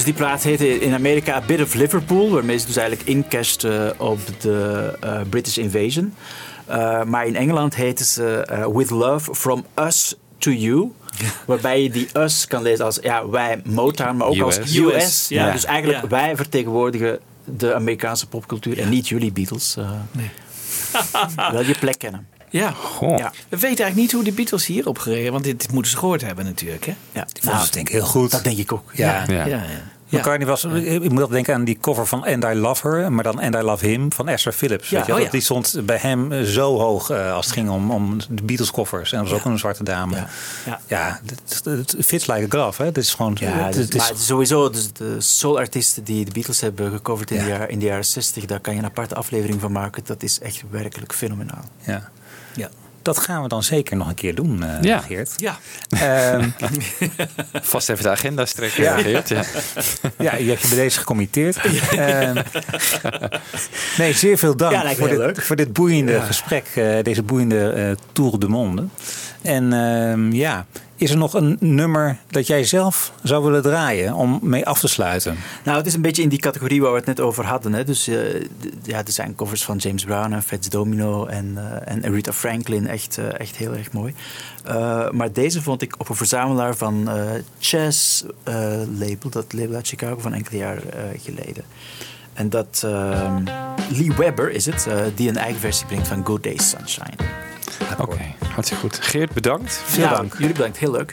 Dus die plaat heette in Amerika A Bit of Liverpool, waarmee ze dus eigenlijk incasht eh, op de eh, British Invasion. Eh, maar in Engeland heette ze With Love From Us To You. Waarbij je die us kan lezen als ja, wij Motown, maar ook als US. US. Ja, Ja. Dus eigenlijk Ja. wij vertegenwoordigen de Amerikaanse popcultuur en niet jullie Beatles. eh. Wel je plek kennen. Ja. Goh. Ja. We weten eigenlijk niet hoe de Beatles hierop gereden, want dit, dit moeten ze gehoord hebben natuurlijk. Hè? Ja. Nou, dat denk ik heel goed. dat denk ik ook. ja. Ja. ja, ja. McCartney was, ik moet altijd denken aan die cover van And I Love Her, maar dan And I Love Him van Esther Phillips. Ja, weet je wel? oh ja. Die stond bij hem eh, zo hoog eh, als het ging om, om de Beatles covers. En dat was ook een zwarte dame. Ja. Ja, Ja. het, fits like a glove. Hè? Het is gewoon. Ja, het, het is, maar sowieso, dus de soulartiesten die de Beatles hebben gecoverd in, Ja. de, jaren, in de jaren 60, daar kan je een aparte aflevering van maken. Dat is echt werkelijk fenomenaal. ja. Ja. Dat gaan we dan zeker nog een keer doen, eh, Ja. Geert. Ja. Ehm, Vast even de agenda strekken, Ja. Geert. Ja. ja, je hebt je bij deze gecommitteerd. Ehm, nee, zeer veel dank Ja, voor, dit, leuk. voor dit boeiende gesprek. eh, deze boeiende eh, Tour de Monde. En ehm, ja, is er nog een nummer dat jij zelf zou willen draaien om mee af te sluiten? Nou, het is een beetje in die categorie waar we het net over hadden. Hè. Dus eh, ja, er zijn covers van James Brown en Fats Domino en, eh, en Aretha Franklin. Echt, eh, echt heel erg mooi. Maar deze vond ik op een verzamelaar van Chess label. Dat label uit Chicago van enkele eh, geleden. En dat ehm, Lee Webber is het, eh, die een eigen versie brengt van Good Day Sunshine. Oké, hartstikke goed. Geert, bedankt. Veel dank. Jullie bedankt, heel leuk.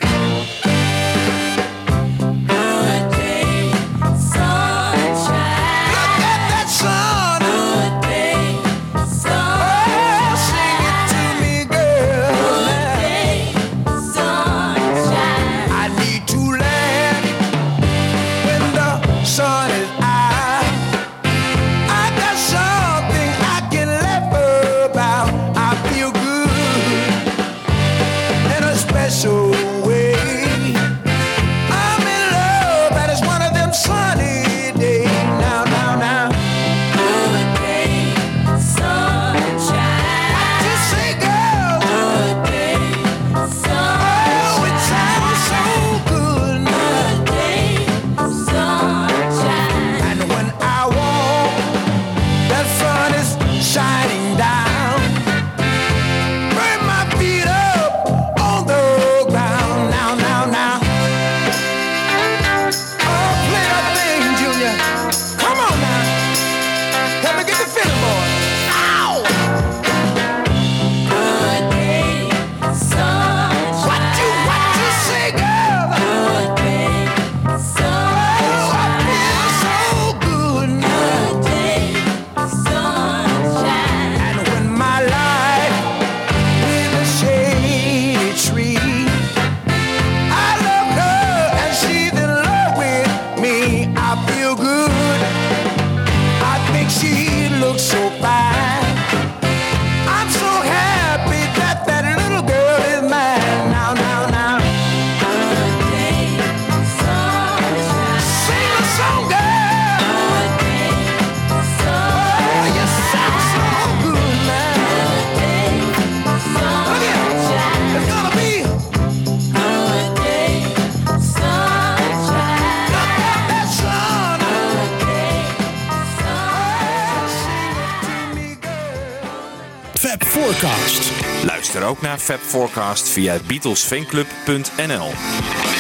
Ook naar Fab Forecast via beatlesfanclub.nl.